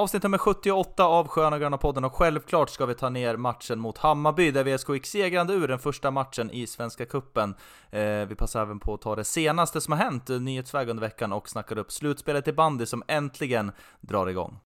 Avsnitt nummer 78 av Sköna Gröna podden och självklart ska vi ta ner matchen mot Hammarby där VSK gick segrande ur den första matchen i Svenska Kuppen. Eh, vi passar även på att ta det senaste som har hänt eh, nyhetsväg under veckan och snackar upp slutspelet i bandy som äntligen drar igång.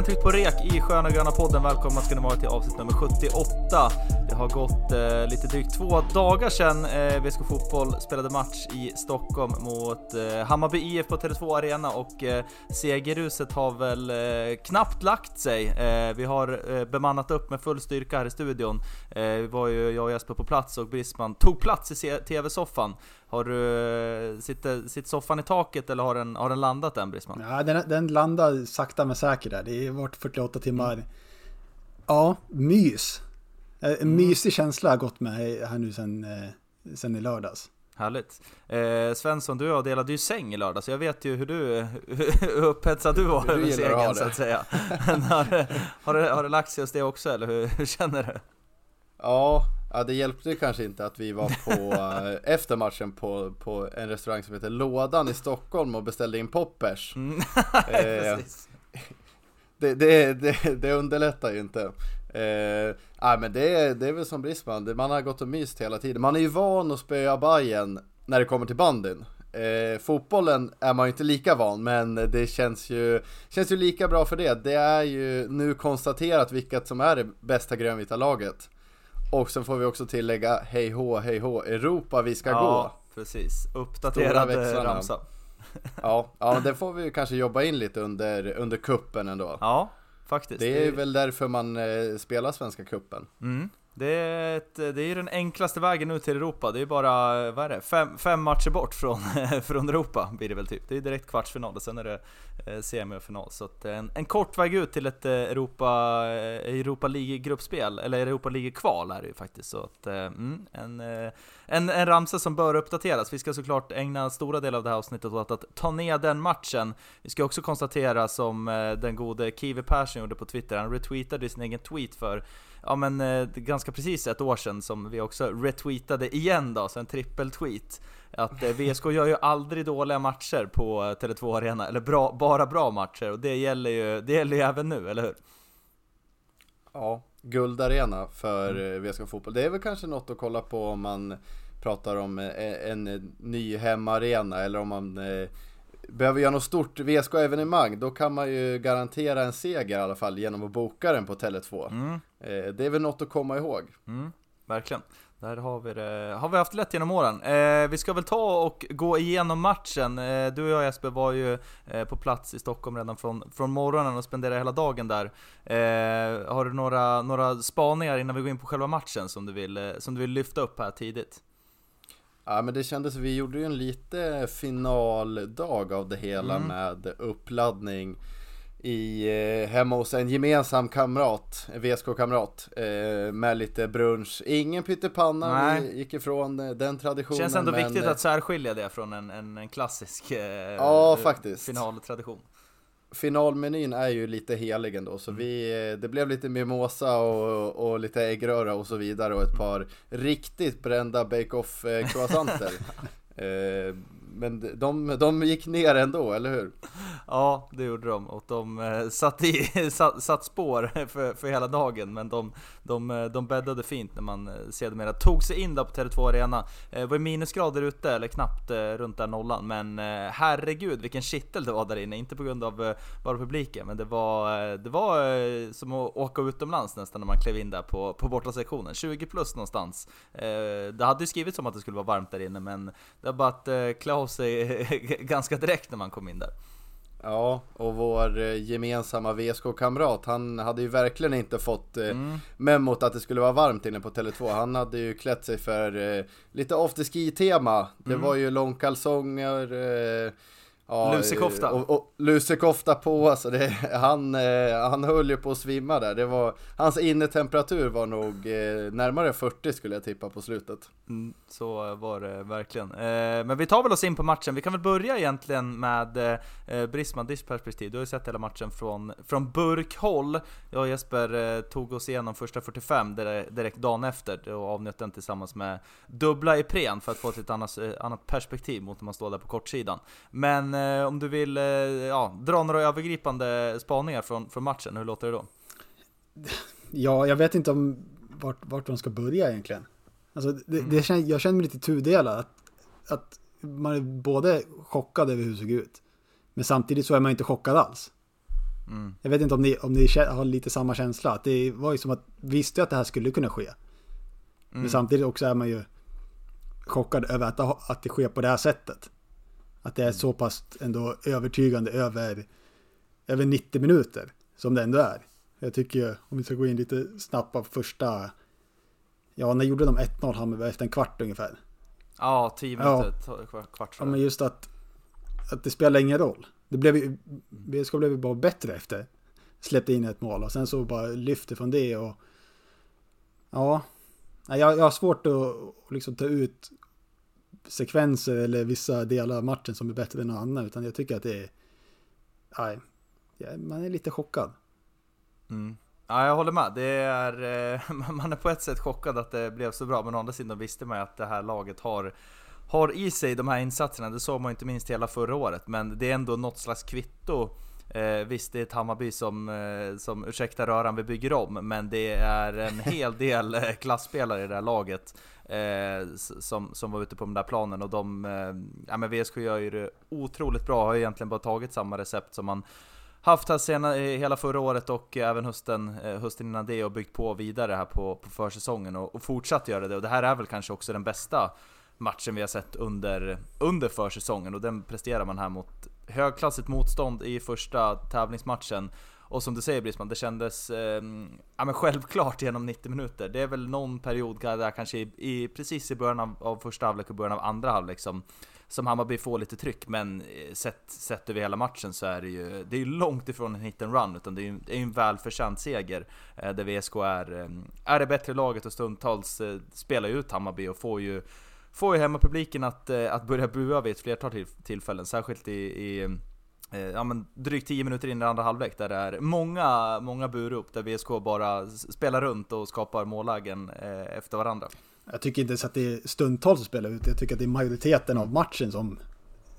Har tryckt på rek i Sköna Gröna podden. Välkomna ska ni vara till avsnitt nummer 78. Har gått eh, lite drygt två dagar sedan eh, VSK Fotboll spelade match i Stockholm mot eh, Hammarby IF på Tele2 Arena och eh, segerruset har väl eh, knappt lagt sig. Eh, vi har eh, bemannat upp med full styrka här i studion. Eh, var ju jag och Jesper på plats och Brisman tog plats i TV-soffan. Har du, eh, sitter, sitter soffan i taket eller har den, har den landat än Brisman? Ja, den, den landar sakta men säkert där. Det har varit 48 timmar. Ja, mys. Eh, En mysig känsla har gått med här nu sen, eh, sen i lördags. Härligt. Eh, Svensson, du och jag delade ju säng i lördag, så jag vet ju hur du, hur upphetsad du var över segern så att säga. Har, det- har, det, har det lagt sig hos det också, eller hur, hur känner du? Ja, ja, det hjälpte kanske inte att vi var på, eh, efter matchen på, på en restaurang som heter Lådan i Stockholm och beställde in poppers. Mm. Eh, Precis. Det, det, det, det underlättar ju inte. Eh, nej, men det, är- det är väl som Brisman, man har gått och myst hela tiden. Man är ju van att spöa Bajen när det kommer till bandyn. Eh, fotbollen är man ju inte lika van, men det känns ju, känns ju lika bra för det. Det är ju nu konstaterat vilket som är det bästa grönvita laget. Och sen får vi också tillägga hej hå, hej hå, Europa vi ska gå. Ja, precis. Uppdaterad eh, ramsa. Ja, ja, det får vi ju kanske jobba in lite under, under kuppen ändå. Ja, faktiskt. Det är väl därför man eh, spelar Svenska Cupen. Mm. Det är, ett, det är ju den enklaste vägen ut till Europa. Det är bara, vad är det, fem, fem matcher bort från, från Europa blir det väl typ. Det är direkt kvartsfinal och sen är det eh, semifinal. semi och final. Så att eh, en, en kort väg ut till ett eh, Europa, Europa League-gruppspel, eller Europa League-kval är det ju faktiskt. Så att, mm, en, en, en ramsa som bör uppdateras. Vi ska såklart ägna stora delar av det här avsnittet åt att ta ner den matchen. Vi ska också konstatera som den gode Kiwi Persson gjorde på Twitter, han retweetade sin egen tweet för ja men eh, ganska precis ett år sedan som vi också retweetade igen då, så en trippel-tweet. Att eh, VSK gör ju aldrig dåliga matcher på eh, Tele2 Arena, eller bra, bara bra matcher, och det gäller ju, det gäller ju även nu, eller hur? Ja, guldarena för mm. VSK Fotboll. Det är väl kanske något att kolla på om man pratar om eh, en, en ny hemmaarena eller om man eh, behöver göra något stort VSK-evenemang. Då kan man ju garantera en seger i alla fall genom att boka den på Tele2. Mm, Eh, det är väl något att komma ihåg. mm, verkligen. Där har vi det, har vi haft lätt genom åren. Eh, vi ska väl ta och gå igenom matchen. Eh, du och jag Jesper var ju eh, på plats i Stockholm redan från, från morgonen och spenderade hela dagen där. Eh, har du några, några spaningar innan vi går in på själva matchen som du vill, eh, som du vill lyfta upp här tidigt? Ja men det kändes, vi gjorde ju en lite finaldag av det hela Mm. med uppladdning i, eh, hemma hos en gemensam kamrat, VSK-kamrat, eh, med lite brunch. Ingen pyttipanna, Nej. vi gick ifrån eh, den traditionen. Känns ändå men, viktigt att särskilja det från en, en, en klassisk eh, Ja, faktiskt. finaltradition. Finalmenyn är ju lite helig ändå, Mm. så vi, eh, det blev lite mimosa och, och lite äggröra och så vidare och ett par riktigt brända bake-off eh, croissanter. eh, men de, de gick ner ändå, eller hur? Ja, det gjorde de och de eh, satt, i, satt, satt spår för, för hela dagen men de, de, eh, de bäddade fint när man eh, sedermera tog sig in där på Tele2 Arena. Det var minusgrader ute, eller knappt runt där nollan men herregud vilken kittel det var där inne, inte på grund av bara publiken men det var, det var som att åka utomlands nästan när man klev in där på, på borta sektionen 20 plus någonstans. Det hade ju skrivits om att det skulle vara varmt där inne men det var bara att klä av sig ganska direkt när man kom in där. Ja, och vår eh, gemensamma VSK-kamrat, han hade ju verkligen inte fått eh, mm. memot att det skulle vara varmt inne på Tele2. Han hade ju klätt sig för eh, lite afterski-tema. Det mm. var ju långkalsonger, Ja, lusekofta. Och, och lusekofta på, alltså det, han, eh, han höll ju på att svimma där. Det var, hans innetemperatur var nog eh, närmare 40 skulle jag tippa på slutet. Mm, så var det verkligen. Eh, men vi tar väl oss in på matchen. Vi kan väl börja egentligen med eh, Brisman, ditt perspektiv. Du har ju sett hela matchen från, från burkhåll. Jag och Jesper tog oss igenom första 45 direkt dagen efter och avnjöt den tillsammans med dubbla Ipren för att få ett lite annat, eh, annat perspektiv mot när man står där på kortsidan. Men eh, om du vill eh, ja, dra några övergripande spaningar från, från matchen, hur låter det då? Ja, jag vet inte om vart, vart de ska börja egentligen. Alltså, det, mm. det känner, jag känner mig lite tudelad. Att, att man är både chockad över hur det såg ut, men samtidigt så är man inte chockad alls. Mm. Jag vet inte om ni, om ni har lite samma känsla. Att det var ju som att visste att det här skulle kunna ske. Mm. Men samtidigt också är man ju chockad över att, att det sker på det här sättet. Att det är så pass ändå övertygande över, över 90 minuter som det ändå är. Jag tycker, om vi ska gå in lite snabbt på första, ja när gjorde de 1-0 Hammarby efter en kvart ungefär? Ja, 10 minuter, ja. kvart Ja, men just att, att det spelar ingen roll. Det blev ju, BSK blev ju bara bättre efter. Släppte in ett mål och sen så bara lyfter från det och ja, jag, jag har svårt att liksom ta ut sekvenser eller vissa delar av matchen som är bättre än någon annan. Utan jag tycker att det är... Nej, man är lite chockad. Mm. Ja, jag håller med. Det är, eh, man är på ett sätt chockad att det blev så bra, men å andra sidan visste man ju att det här laget har, har i sig de här insatserna. Det såg man inte minst hela förra året, men det är ändå något slags kvitto. Eh, visst, det är ett Hammarby som, eh, som, ursäkta röran, vi bygger om, men det är en hel del eh, klassspelare i det här laget eh, som, som var ute på den där planen och de, eh, ja men VSK gör ju det otroligt bra, har egentligen bara tagit samma recept som man haft här sena, eh, hela förra året och även hösten, eh, hösten innan det och byggt på vidare här på, på försäsongen och, och fortsatt göra det. Och det här är väl kanske också den bästa matchen vi har sett under, under försäsongen och den presterar man här mot högklassigt motstånd i första tävlingsmatchen. Och som du säger Brisman, det kändes eh, ja, men självklart genom 90 minuter. Det är väl någon period där kanske i, i precis i början av, av första halvlek och början av andra halvlek som, som Hammarby får lite tryck. Men eh, sett, sett över hela matchen så är det ju det är långt ifrån en hit and run, utan det är ju det är en välförtjänt seger. Eh, där VSK är, eh, är det bättre laget och stundtals eh, spelar ut Hammarby och får ju får ju hemmapubliken att, eh, att börja bua vid ett flertal tillfällen, särskilt i, i Eh, ja, men drygt 10 minuter in i andra halvlek där det är många, många burop där VSK bara spelar runt och skapar mållägen eh, efter varandra. Jag tycker inte så att det är stundtals att spela ut, jag tycker att det är majoriteten av matchen som,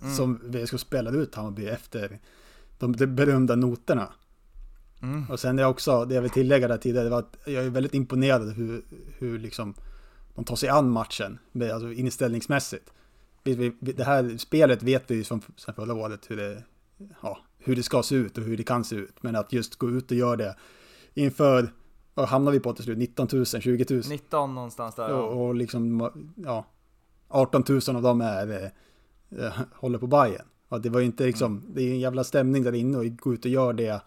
mm. som VSK spelar ut Hammarby efter de, de berömda noterna. Mm. Och sen är jag också, det jag vill tillägga där tidigare, det var att jag är väldigt imponerad hur, hur liksom de tar sig an matchen, alltså inställningsmässigt. Det här spelet vet vi ju från förra året hur det, ja, hur det ska se ut och hur det kan se ut. Men att just gå ut och göra det inför, vad hamnar vi på till slut? 19 000, 20 000? 19 någonstans där. Och, och liksom, ja, 18 000 av dem är, äh, håller på Bayern. Och det var ju inte liksom, mm. det är en jävla stämning där inne och gå ut och göra det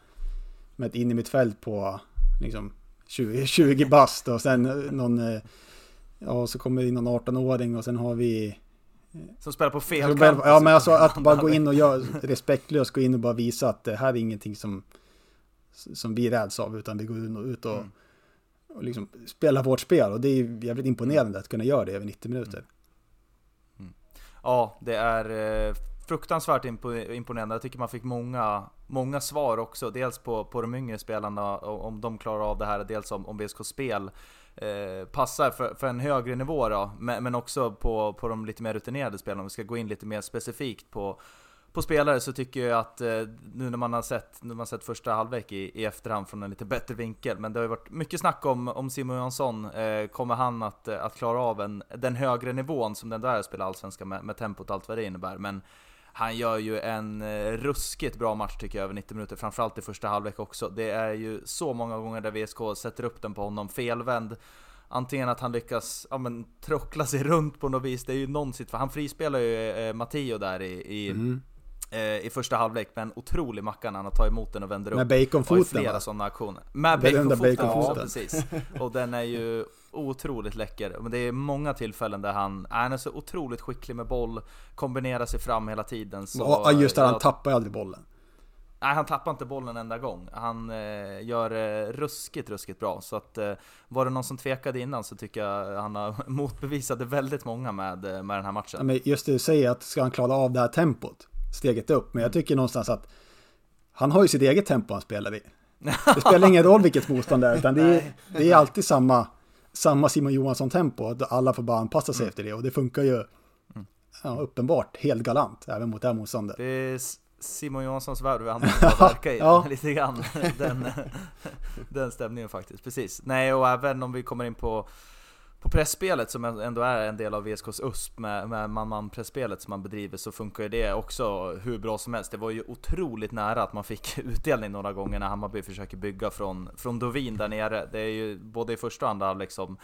med ett in i mitt fält på liksom 20, 20 bast och sen någon, eh, ja så kommer det in någon 18-åring och sen har vi som spelar på fel kant. Ja, men alltså att bara gå in och göra respektlöst, gå in och bara visa att det här är ingenting som, som vi räds av, utan vi går ut och, mm. och liksom spelar vårt spel. Och det är jävligt imponerande att kunna göra det över 90 minuter. Mm. mm. Ja, det är eh, fruktansvärt imponerande. Jag tycker man fick många, många svar också. Dels på, på de yngre spelarna, om de klarar av det här, dels om, om VSK spel. Eh, passar för, för, en högre nivå då, men, men, också på, på de lite mer rutinerade spelarna. Om vi ska gå in lite mer specifikt på, på spelare så tycker jag att eh, nu när man har sett, när man har sett första halvlek i, i efterhand från en lite bättre vinkel, men det har ju varit mycket snack om, om Simon Jansson, eh, kommer han att, att klara av en, den högre nivån som den där spelar Allsvenskan med, med tempot och allt vad det innebär. Men han gör ju en eh, ruskigt bra match tycker jag över 90 minuter, framförallt i första halvlek också. Det är ju så många gånger där VSK sätter upp den på honom felvänd. Antingen att han lyckas ja, men, trockla sig runt på något vis, det är ju någon situation, han frispelar ju eh, Matteo där i, i, mm. i första halvlek med en otrolig macka när han tagit emot den och vänder upp. Med Har ju baconfoten flera sådana aktioner. Med baconfoten, ja, baconfoten. precis. Och den är ju otroligt läcker. Men det är många tillfällen där han, han är så otroligt skicklig med boll, kombinerar sig fram hela tiden. Så Ja, just det, han tappar ju aldrig bollen. Nej, han tappar inte bollen en enda gång. Han eh, gör eh, ruskigt, ruskigt bra. Så att eh, var det någon som tvekade innan så tycker jag han har motbevisade väldigt många med, eh, med den här Ja, matchen. men just det du säger, att ska han klara av det här tempot, steget upp. Men jag tycker någonstans att han har ju sitt eget tempo han spelar i. Det spelar ingen roll vilket motstånd det är, utan det är, det är alltid samma, samma Simon Johansson-tempo. att Alla får bara anpassa sig efter det och det funkar ju ja, uppenbart helt galant även mot det här motståndet. Det är Simon Johanssons värld vi verkar i, Ja. lite grann. Den, den stämningen faktiskt, precis. Nej, och även om vi kommer in på på pressspelet som ändå är en del av VSKs USP med, med man-man pressspelet som man bedriver så funkar ju det också hur bra som helst. Det var ju otroligt nära att man fick utdelning några gånger när Hammarby försöker bygga från, från Dovin där nere. Det är ju både i första och andra halvlek liksom.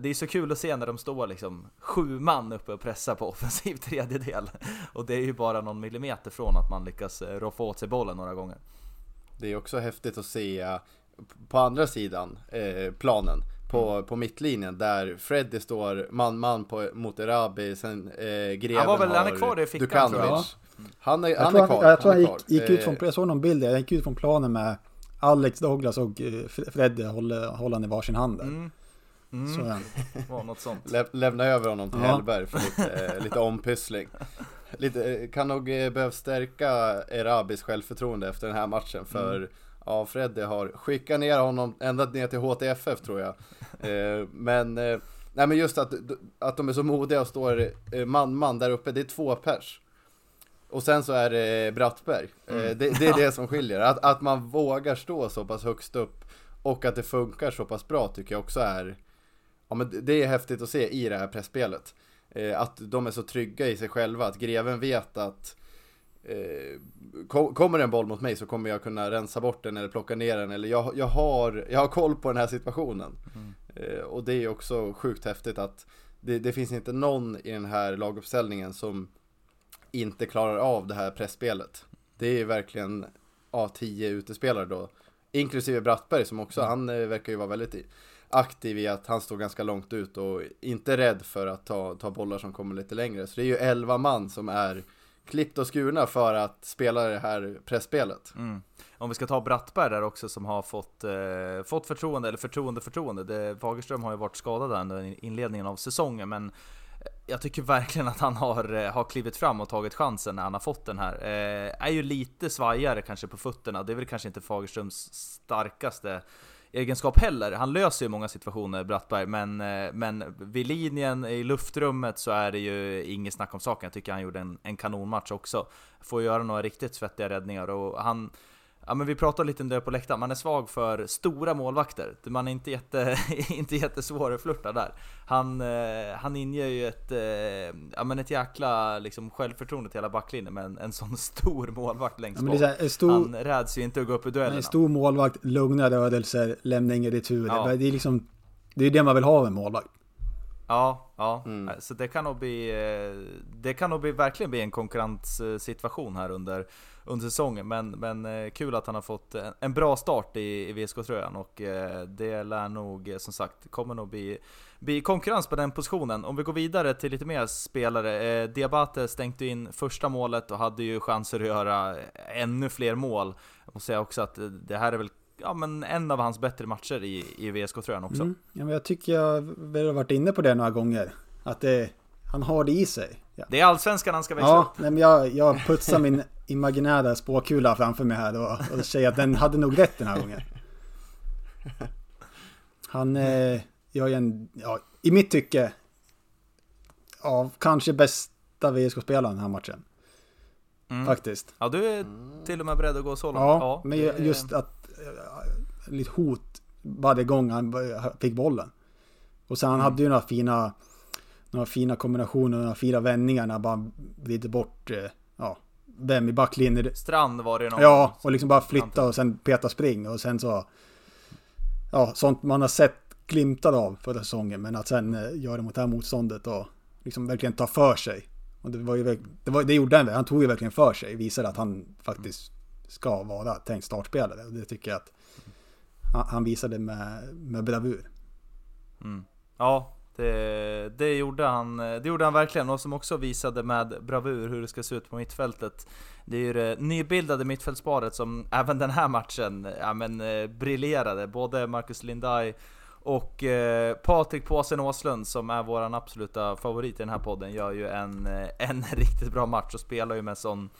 det är så kul att se när de står liksom sju man uppe och pressar på offensiv tredjedel. Och det är ju bara någon millimeter från att man lyckas eh, roffa åt sig bollen några gånger. Det är också häftigt att se eh, på andra sidan eh, planen. På, Mm. på mittlinjen där Freddy står man-man mot Erabi, sen eh, greven Han var väl- har han är kvar i fickan, Dukanovic. tror jag. Han är, Jag han tror är kvar. han, jag tror han är gick, gick ut från, Eh, jag såg någon bild, jag gick ut från planen med Alex Douglas och eh, Freddy håller, håller i varsin hand där. Mm. Så, Mm. ja. Var något sånt. lä, lämna över honom till Ja. Hellberg för lite, eh, lite ompyssling. Lite, kan nog eh, behöva stärka Erabis självförtroende efter den här matchen för Mm. Ja, Freddy har skickat ner honom ända ner till HTFF tror jag. Eh, men, eh, nej men just att, att de är så modiga och står eh, man-man där uppe, det är två pers. Och sen så är det Brattberg. Eh, Mm. det, det är det som skiljer. Att, att man vågar stå så pass högst upp och att det funkar så pass bra tycker jag också är Ja men det- är häftigt att se i det här pressspelet. Eh, att de är så trygga i sig själva, att greven vet att eh, kommer en boll mot mig så kommer jag kunna rensa bort den eller plocka ner den eller jag, jag, har, jag har koll på den här situationen. Eh, och det är också sjukt häftigt att det, det finns inte någon i den här laguppställningen som inte klarar av det här pressspelet. Det är verkligen A10 utespelare då. Inklusive Brattberg som också, han eh, verkar ju vara väldigt aktiv i att han står ganska långt ut och inte rädd för att ta, ta bollar som kommer lite längre. Så det är ju 11 man som är klippt och skurna för att spela det här pressspelet. Mm. Om vi ska ta Brattberg där också som har fått, eh, fått förtroende, eller förtroende, förtroende. Det, Fagerström har ju varit skadad där under inledningen av säsongen, men eh, jag tycker verkligen att han har, eh, har klivit fram och tagit chansen när han har fått den här. Eh, är ju lite svajigare kanske på fötterna, det är väl kanske inte Fagerströms starkaste egenskap heller. Han löser ju många situationer, Brattberg, men, eh, men vid linjen, i luftrummet så är det ju inget snack om saken. Jag tycker han gjorde en, en kanonmatch också. Får göra några riktigt svettiga räddningar och han Ja men vi pratade lite om det på läktaren, man är svag för stora målvakter. Man är inte, jätte, inte jättesvår att flirta där. Han, eh, han inger ju ett, eh, ja, men ett jäkla liksom, självförtroende till hela backlinjen med en, en sån stor målvakt längst Ja, men det är bak. stor, Han räds ju inte att gå upp i duellerna. en stor målvakt, lugna rörelser, lämna ingen retur. Ja. Det är liksom, det är det man vill ha av en målvakt. Ja, ja. Mm. Så det kan nog bli, eh, det kan nog bli, verkligen bli en konkurrenssituation här under, under säsongen. Men, men eh, kul att han har fått en, en bra start i, i VSK-tröjan och eh, det lär nog, som sagt, kommer nog bli, bli konkurrens på den positionen. Om vi går vidare till lite mer spelare. Diabate stänkte in första målet och hade ju chanser att göra ännu fler mål. Jag måste säga också att det här är väl ja, men en av hans bättre matcher i, i VSK-tröjan också. Mm. Ja, men jag tycker jag väl har varit inne på det några gånger. Att det, han har det i sig. Ja, Det är allsvenskan han ska växla ja upp. nej, men jag, jag putsar min imaginära spåkula framför mig här och, och säger att den hade nog rätt den här gången. Han eh, gör ju en, ja, i mitt tycke, ja, kanske bästa VSK-spelaren den här matchen. Mm. Faktiskt. Ja, du är till och med beredd att gå så långt? Ja, men det- just att lite hot varje gång han fick bollen. Och sen han Mm. hade ju några fina, några fina kombinationer, några fina vändningar när han bara vrider bort, eh, ja, vem i backlinjen. Strand var det någon Ja, och liksom bara flytta och sen peta spring och sen så, ja, sånt man har sett glimtar av förra säsongen, men att sen eh, göra det mot det här motståndet och liksom verkligen ta för sig Och det, var ju, det, var, det gjorde han, han tog ju verkligen för sig, visade att han faktiskt ska vara tänkt startspelare. Det tycker jag att han, visade med, med bravur. Mm. Ja, det, det, gjorde han, det gjorde han verkligen och som också visade med bravur hur det ska se ut på mittfältet. Det är ju det nybildade mittfältsparet som även den här matchen ja, men, eh, briljerade. Både Marcus Lindai och eh, Patrik Påsen Åslund som är våran absoluta favorit i den här podden gör ju en, eh, en riktigt bra match och spelar ju med sån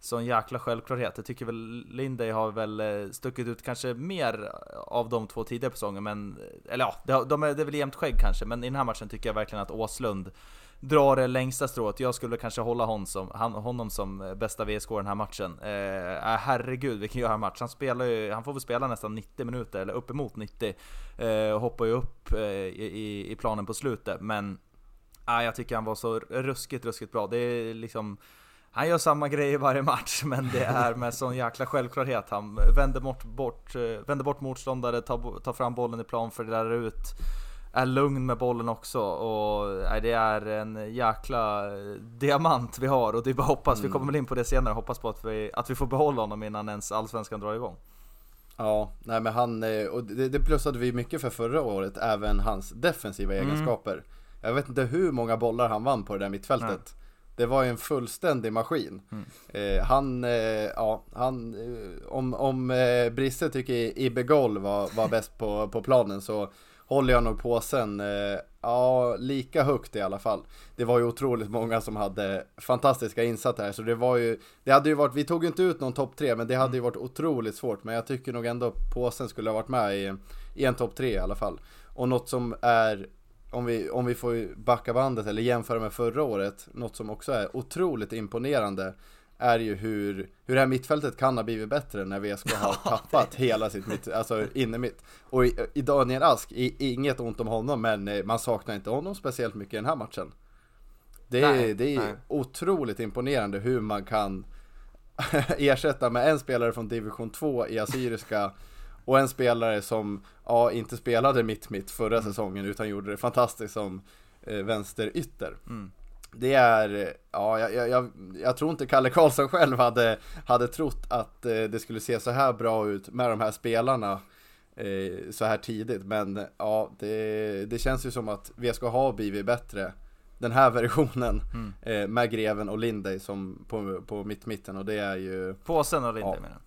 sån jäkla självklarhet. Jag tycker väl Linday har väl eh, stuckit ut kanske mer av de två tidigare säsonger, men eh, eller ja, det, de är, det är väl jämnt skägg kanske, men i den här matchen tycker jag verkligen att Åslund drar det längsta strået. Jag skulle kanske hålla honom som, han, honom som eh, bästa VSK den här matchen. Eh, äh, herregud vilken jävla match. Han spelar ju, han får väl spela nästan 90 minuter, eller uppemot 90. Eh, hoppar ju upp eh, i, i planen på slutet, men eh, jag tycker han var så ruskigt, ruskigt bra. Det är liksom han gör samma grej i varje match, men det är med sån jäkla självklarhet. Han vänder bort, bort, eh, vänder bort motståndare, tar, tar fram bollen i plan, fördelar ut. Är lugn med bollen också och nej, det är en jäkla diamant vi har och det är bara hoppas, mm. vi kommer väl in på det senare, hoppas på att vi, att vi får behålla honom innan ens Allsvenskan drar igång. Ja, nej men han, eh, och det, det plussade vi mycket för förra året, även hans defensiva mm. egenskaper. Jag vet inte hur många bollar han vann på det där mittfältet. Nej. Det var ju en fullständig maskin. Mm. Eh, han, eh, ja, han, eh, om, om eh, Brisse tycker Ibegol var, var bäst på, på planen så håller jag nog påsen, eh, ja, lika högt i alla fall. Det var ju otroligt många som hade fantastiska insatser här, så det var ju, det hade ju varit, vi tog ju inte ut någon topp tre, men det hade ju varit otroligt svårt, men jag tycker nog ändå påsen skulle ha varit med i, i en topp tre i alla fall. Och något som är om vi, om vi får backa bandet eller jämföra med förra året, något som också är otroligt imponerande är ju hur, hur det här mittfältet kan ha blivit bättre när VSK har tappat hela sitt mitt, alltså inne mitt. Och i, i Daniel Ask, i, inget ont om honom, men eh, man saknar inte honom speciellt mycket i den här matchen. Det är, nej, det är nej. otroligt imponerande hur man kan ersätta med en spelare från division 2 i Assyriska och en spelare som, ja, inte spelade mitt-mitt förra mm. säsongen utan gjorde det fantastiskt som eh, vänsterytter. Mm. Det är, ja, jag, jag, jag, tror inte Kalle Karlsson själv hade, hade trott att eh, det skulle se så här bra ut med de här spelarna eh, så här tidigt. Men ja, det, det känns ju som att VSK har blivit bättre den här versionen mm. eh, med Greven och Linday som på, på mitt-mitten och det är ju Påsen och Linday ja, menar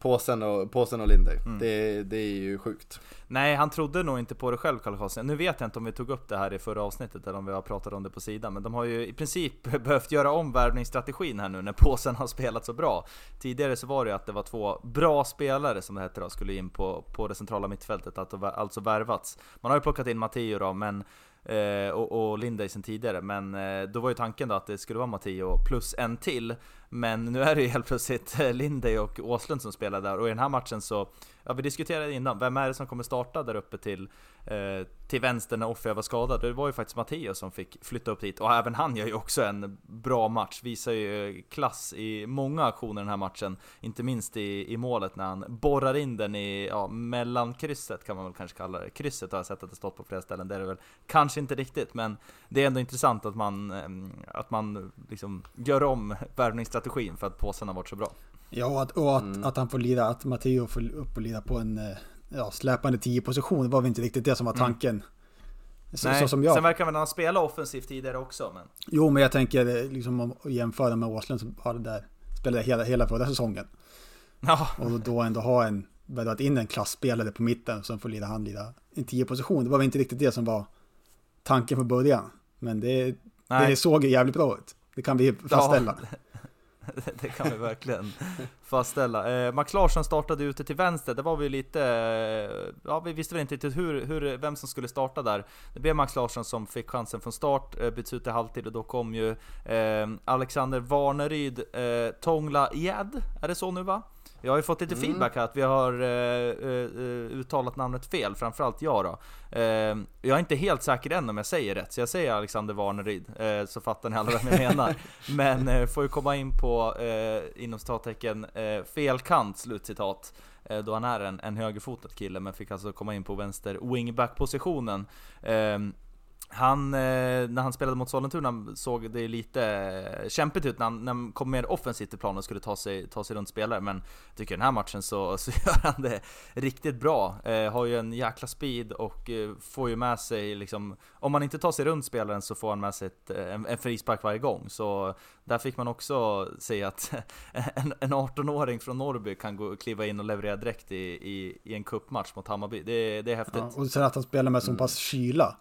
Påsen och, påsen och Linday. Mm. Det, det är ju sjukt. Nej, han trodde nog inte på det själv Kalle Karlsson. Nu vet jag inte om vi tog upp det här i förra avsnittet eller om vi har pratat om det på sidan. Men de har ju i princip behövt göra om värvningsstrategin här nu när påsen har spelat så bra. Tidigare så var det ju att det var två bra spelare som det hette då, skulle in på, på det centrala mittfältet, alltså värvats. Man har ju plockat in Matteo då, men eh, och, och Linday sen tidigare, men eh, då var ju tanken då att det skulle vara Matteo plus en till. Men nu är det ju helt plötsligt eh, Lindey och Åslund som spelar där. Och i den här matchen så Ja vi diskuterade innan, vem är det som kommer starta där uppe till eh, Till vänster när Offia var skadad? Det var ju faktiskt Mattias som fick flytta upp dit. Och även han gör ju också en bra match. Visar ju eh, klass i många aktioner den här matchen. Inte minst i, i målet när han borrar in den i, ja, mellankrysset kan man väl kanske kalla det. Krysset har jag sett att det stått på flera ställen, det är det väl kanske inte riktigt men Det är ändå intressant att man, eh, att man liksom gör om värvningsstrategin för att påsen har varit så bra Ja, och att, och att, mm. att han får lida, att Matteo får upp och lida på en eh, ja, släpande 10 position. Det var väl inte riktigt det som var mm. tanken. Mm. Så, Nej, så som jag. sen verkar väl han spela offensivt tidigare också. Men... Jo, men jag tänker eh, liksom om jämföra med Åslund som har det där, spelade hela, hela förra säsongen. Ja. Och då ändå ha en, värvat in en klassspelare på mitten som får lida han lida en 10 position. Det var väl inte riktigt det som var tanken från början. Men det, det såg jävligt bra ut. Det kan vi fastställa. Ja, det kan vi verkligen fastställa. Eh, Max Larsson startade ute till vänster, det var vi lite... Eh, ja, vi visste väl inte riktigt hur, hur, vem som skulle starta där. Det blev Max Larsson som fick chansen från start, eh, byts ut i halvtid och då kom ju eh, Alexander Warneryd, eh, Tongla Jed, är det så nu va? Jag har ju fått lite mm. feedback här att vi har uh, uh, uttalat namnet fel, framförallt jag då. Uh, jag är inte helt säker än om jag säger rätt, så jag säger Alexander Warneryd, så fattar ni alla vem jag menar. Men får ju komma in på, inom citattecken, fel kant, slutcitat. Då han är en, en högerfotad kille, men fick alltså komma in på vänster wingback positionen. Han, eh, när han spelade mot Sollentuna såg det lite eh, kämpigt ut när han, när han kom mer offensivt i planen och skulle ta sig, ta sig runt spelare. Men jag tycker den här matchen så, så gör han det riktigt bra. Eh, har ju en jäkla speed och eh, får ju med sig liksom, om man inte tar sig runt spelaren så får han med sig ett, en, en frispark varje gång. Så där fick man också se att en, en 18-åring från Norrby kan gå, kliva in och leverera direkt i, i, i en cupmatch mot Hammarby. Det, det är häftigt. Ja, och sen att han spelar med så pass kyla.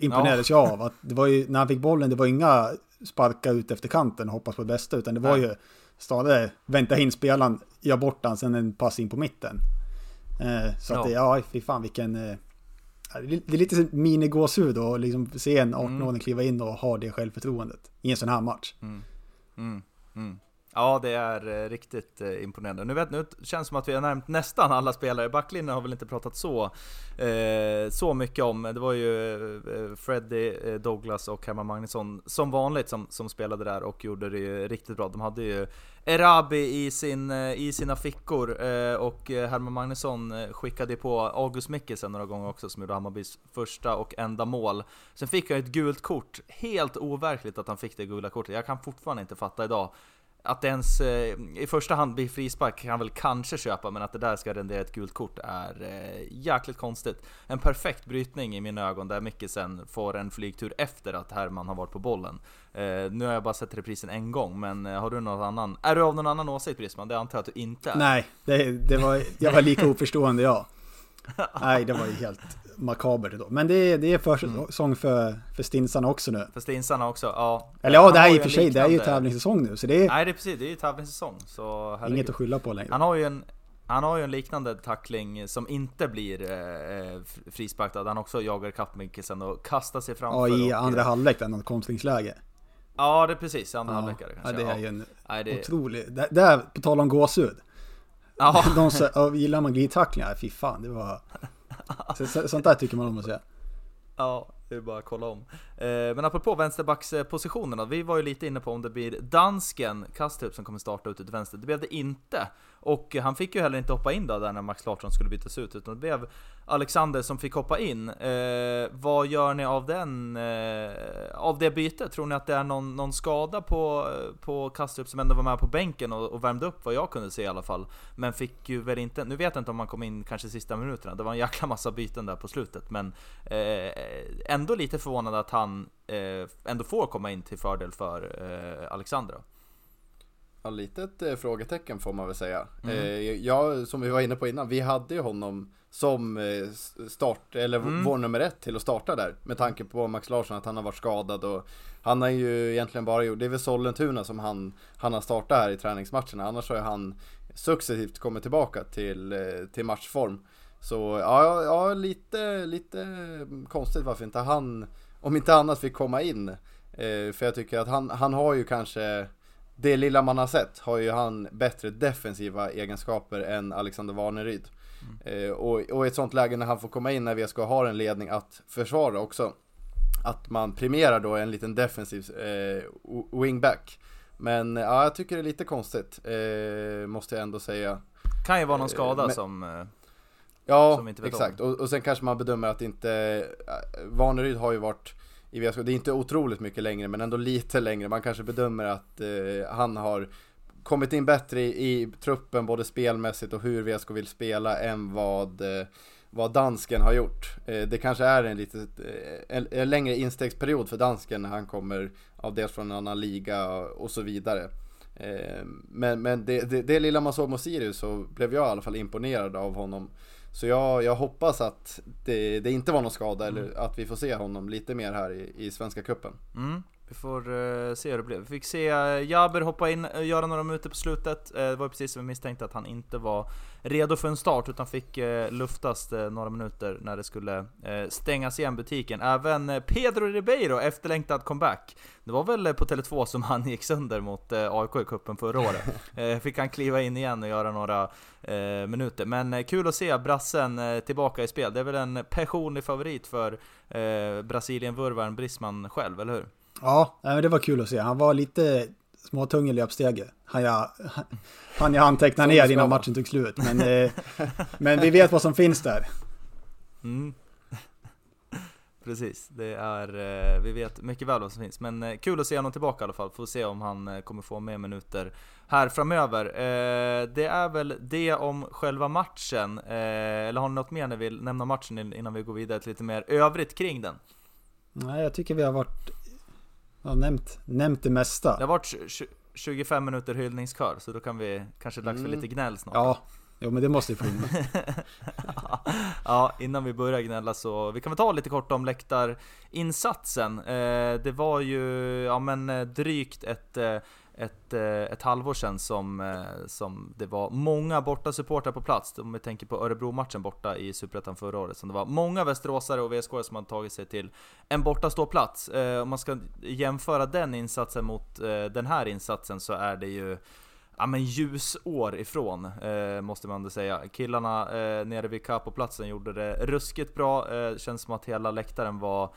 Imponerades jag av. Att det var ju, när han fick bollen, det var inga sparka ut efter kanten och hoppas på det bästa. Utan det var ju stadigt vänta in spelaren, göra bort den, sen en pass in på mitten. Eh, så Ja. att det, ja, fy fan vilken... Eh, ja, det är lite minigåshud att liksom se en 18-åring kliva in och ha det självförtroendet i en sån här match. Mm, mm. Ja, det är eh, riktigt eh, imponerande. Nu, vet, nu känns det som att vi har nämnt nästan alla spelare. Backlinjen har väl inte pratat så, eh, så mycket om. Det var ju eh, Freddie, Freddy, Douglas och Herman Magnusson som vanligt som, som spelade där och gjorde det ju riktigt bra. De hade ju Erabi i, sin, i sina fickor eh, och Herman Magnusson skickade på August Mikkelsen några gånger också som gjorde Hammarbys första och enda mål. Sen fick han ett gult kort. Helt overkligt att han fick det gula kortet. Jag kan fortfarande inte fatta idag att det ens eh, i första hand blir frispark kan väl kanske köpa, men att det där ska rendera ett gult kort är eh, jäkligt konstigt. En perfekt brytning i mina ögon där Mikkelsen får en flygtur efter att Herman har varit på bollen. Eh, nu har jag bara sett reprisen en gång, men har du någon annan? Är du av någon annan åsikt Brisman? Det antar jag att du inte är. Nej, det, det var, jag var lika oförstående jag. Nej, det var ju helt makabert då. Men det, det är försäsong för, för stinsarna också nu. För stinsarna också, ja. Eller ja, det här är i och för sig, det är ju tävlingssäsong nu. Så det är Nej det är precis, det är ju tävlingssäsong. Så herregud. inget att skylla på längre. Han har ju en han har ju en liknande tackling som inte blir eh, frispark där han också jagar ikapp Mikkelsen och kastar sig framför. Ja, i och, andra halvlek, där något kontringsläge. Ja, det är precis. Andra Ja, halvlek är det ja, kanske. det är ja. ju en det, otrolig... Där, där, på tal om gåshud. Ja, De som, ja, gillar man glidtacklingar? Fy fan, det var... Så, så, sånt där tycker man om att se. ja, det är bara att kolla om. Eh, men apropå vänsterbackspositionerna, vi var ju lite inne på om det blir dansken Kastrup som kommer starta ut till vänster. Det blev det inte. Och han fick ju heller inte hoppa in då där när Max Larsson skulle bytas ut, utan det blev Alexander som fick hoppa in. Eh, vad gör ni av den, eh, av det bytet? Tror ni att det är någon, någon skada på, på Kastrup som ändå var med på bänken och, och värmde upp vad jag kunde se i alla fall? Men fick ju väl inte, nu vet jag inte om han kom in kanske sista minuterna, det var en jäkla massa byten där på slutet, men eh, ändå lite förvånad att han eh, ändå får komma in till fördel för eh, Alexandra. Ja, litet eh, frågetecken får man väl säga. Mm. Eh, jag, som vi var inne på innan, vi hade ju honom som eh, start, eller Mm. vår nummer ett till att starta där. Med tanke på Max Larsson, att han har varit skadad och han har ju egentligen bara gjort, det är väl Sollentuna som han, han har startat här i träningsmatcherna. Annars har han successivt kommit tillbaka till, eh, till matchform. Så ja, ja lite, lite konstigt varför inte han, om inte annat fick komma in. Eh, för jag tycker att han, han har ju kanske det lilla man har sett har ju han bättre defensiva egenskaper än Alexander Warneryd. Eh, och, och i ett sånt läge när han får komma in när vi ska ha en ledning att försvara också. Att man premierar då en liten defensiv eh, wingback. Men ja, jag tycker det är lite konstigt, eh, måste jag ändå säga. Kan ju vara någon Eh, skada men- som... Ja, exakt. Och, och sen kanske man bedömer att inte... äh, Vaneryd har ju varit i VSK, det är inte otroligt mycket längre men ändå lite längre. Man kanske bedömer att eh, han har kommit in bättre i, i truppen både spelmässigt och hur VSK vill spela än vad, eh, vad dansken har gjort. Eh, det kanske är en lite en, en längre instegsperiod för dansken när han kommer av dels från en annan liga och så vidare. Men, men det, det, det lilla man såg mot Sirius så blev jag i alla fall imponerad av honom. Så jag, jag hoppas att det, det inte var någon skada eller att vi får se honom lite mer här i, i Svenska Cupen. Mm, vi får eh, se hur det blev. Vi fick se uh, Jaber hoppa in och göra några minuter på slutet. Eh, det var precis som vi misstänkte att han inte var redo för en start utan fick uh, luftas eh, några minuter när det skulle eh, stängas igen butiken. Även eh, Pedro Ribeiro, efterlängtad comeback. Det var väl eh, på Tele2 som han gick sönder mot eh, AIK i cupen förra året. Eh, fick han kliva in igen och göra några eh, minuter. Men eh, kul att se brassen eh, tillbaka i spel. Det är väl en personlig favorit för eh, Brasilien-vurvaren Brisman själv, eller hur? Ja, det var kul att se. Han var lite småtung i löpsteget. Han jag, han jag anteckna Som det ner innan matchen tog slut. Men, eh, men vi vet vad som finns där. Mm. precis. Det är, eh, vi vet mycket väl vad som finns. Men eh, kul att se honom tillbaka i alla fall. Får se om han kommer få mer minuter här framöver. Det är väl det om själva matchen. Eller har ni något mer ni vill nämna matchen in- innan vi går vidare till lite mer övrigt kring den? Nej, jag tycker vi har varit... Ja, nämnt, nämnt det mesta. Det har varit tj- tj- 25 minuter hyllningskör, så då kan vi kanske dags för Mm. lite gnäll snart. Ja, jo men det måste ju få in. ja, innan vi börjar gnälla så, vi kan väl ta lite kort om läktarinsatsen. Eh, det var ju, ja men eh, drygt ett, eh, ett, eh, ett halvår sedan som, eh, som det var många borta supportrar på plats. Om vi tänker på Örebro-matchen borta i Superettan förra året. Som det var många västeråsare och VSK som hade tagit sig till en borta ståplats. Eh, om man ska jämföra den insatsen mot den här insatsen så är det ju ja, men ljusår ifrån, eh, måste man ändå säga. Killarna eh, nere vid Capoplatsen gjorde det ruskigt bra. Eh, känns som att hela läktaren var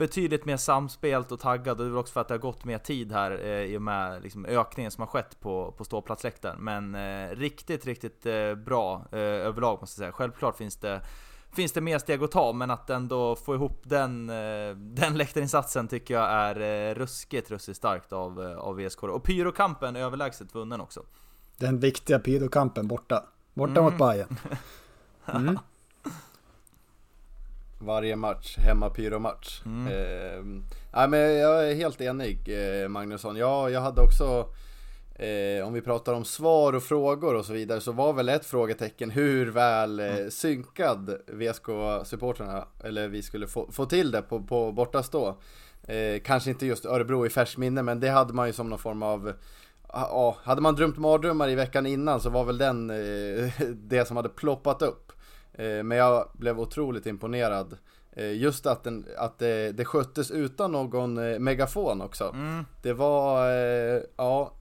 betydligt mer samspelt och taggad och det är väl också för att det har gått mer tid här eh, i och med liksom, ökningen som har skett på, på ståplatsläktaren. Men eh, riktigt, riktigt eh, bra eh, överlag måste jag säga. Självklart finns det Finns det mer steg att ta, men att ändå få ihop den, eh, den läktarinsatsen tycker jag är eh, ruskigt, ruskigt starkt av, av VSK. Och Pyrokampen överlägset vunnen också. Den viktiga pyrokampen borta. Borta Mm. mot Bayern. Mm. Varje match, hemma pyromatch. Mm. Eh, nej men jag är helt enig eh, Magnusson. Ja, jag hade också eh, om vi pratar om svar och frågor och så vidare så var väl ett frågetecken hur väl eh, synkad VSK-supporterna eller vi skulle få, få till det på, på bortastå. Eh, kanske inte just Örebro i färskt minne men det hade man ju som någon form av Ja, hade man drömt mardrömmar i veckan innan så var väl den eh, det som hade ploppat upp. Eh, men jag blev otroligt imponerad. Eh, just att, den, att det, det sköttes utan någon eh, megafon också. Mm. Det var, ja,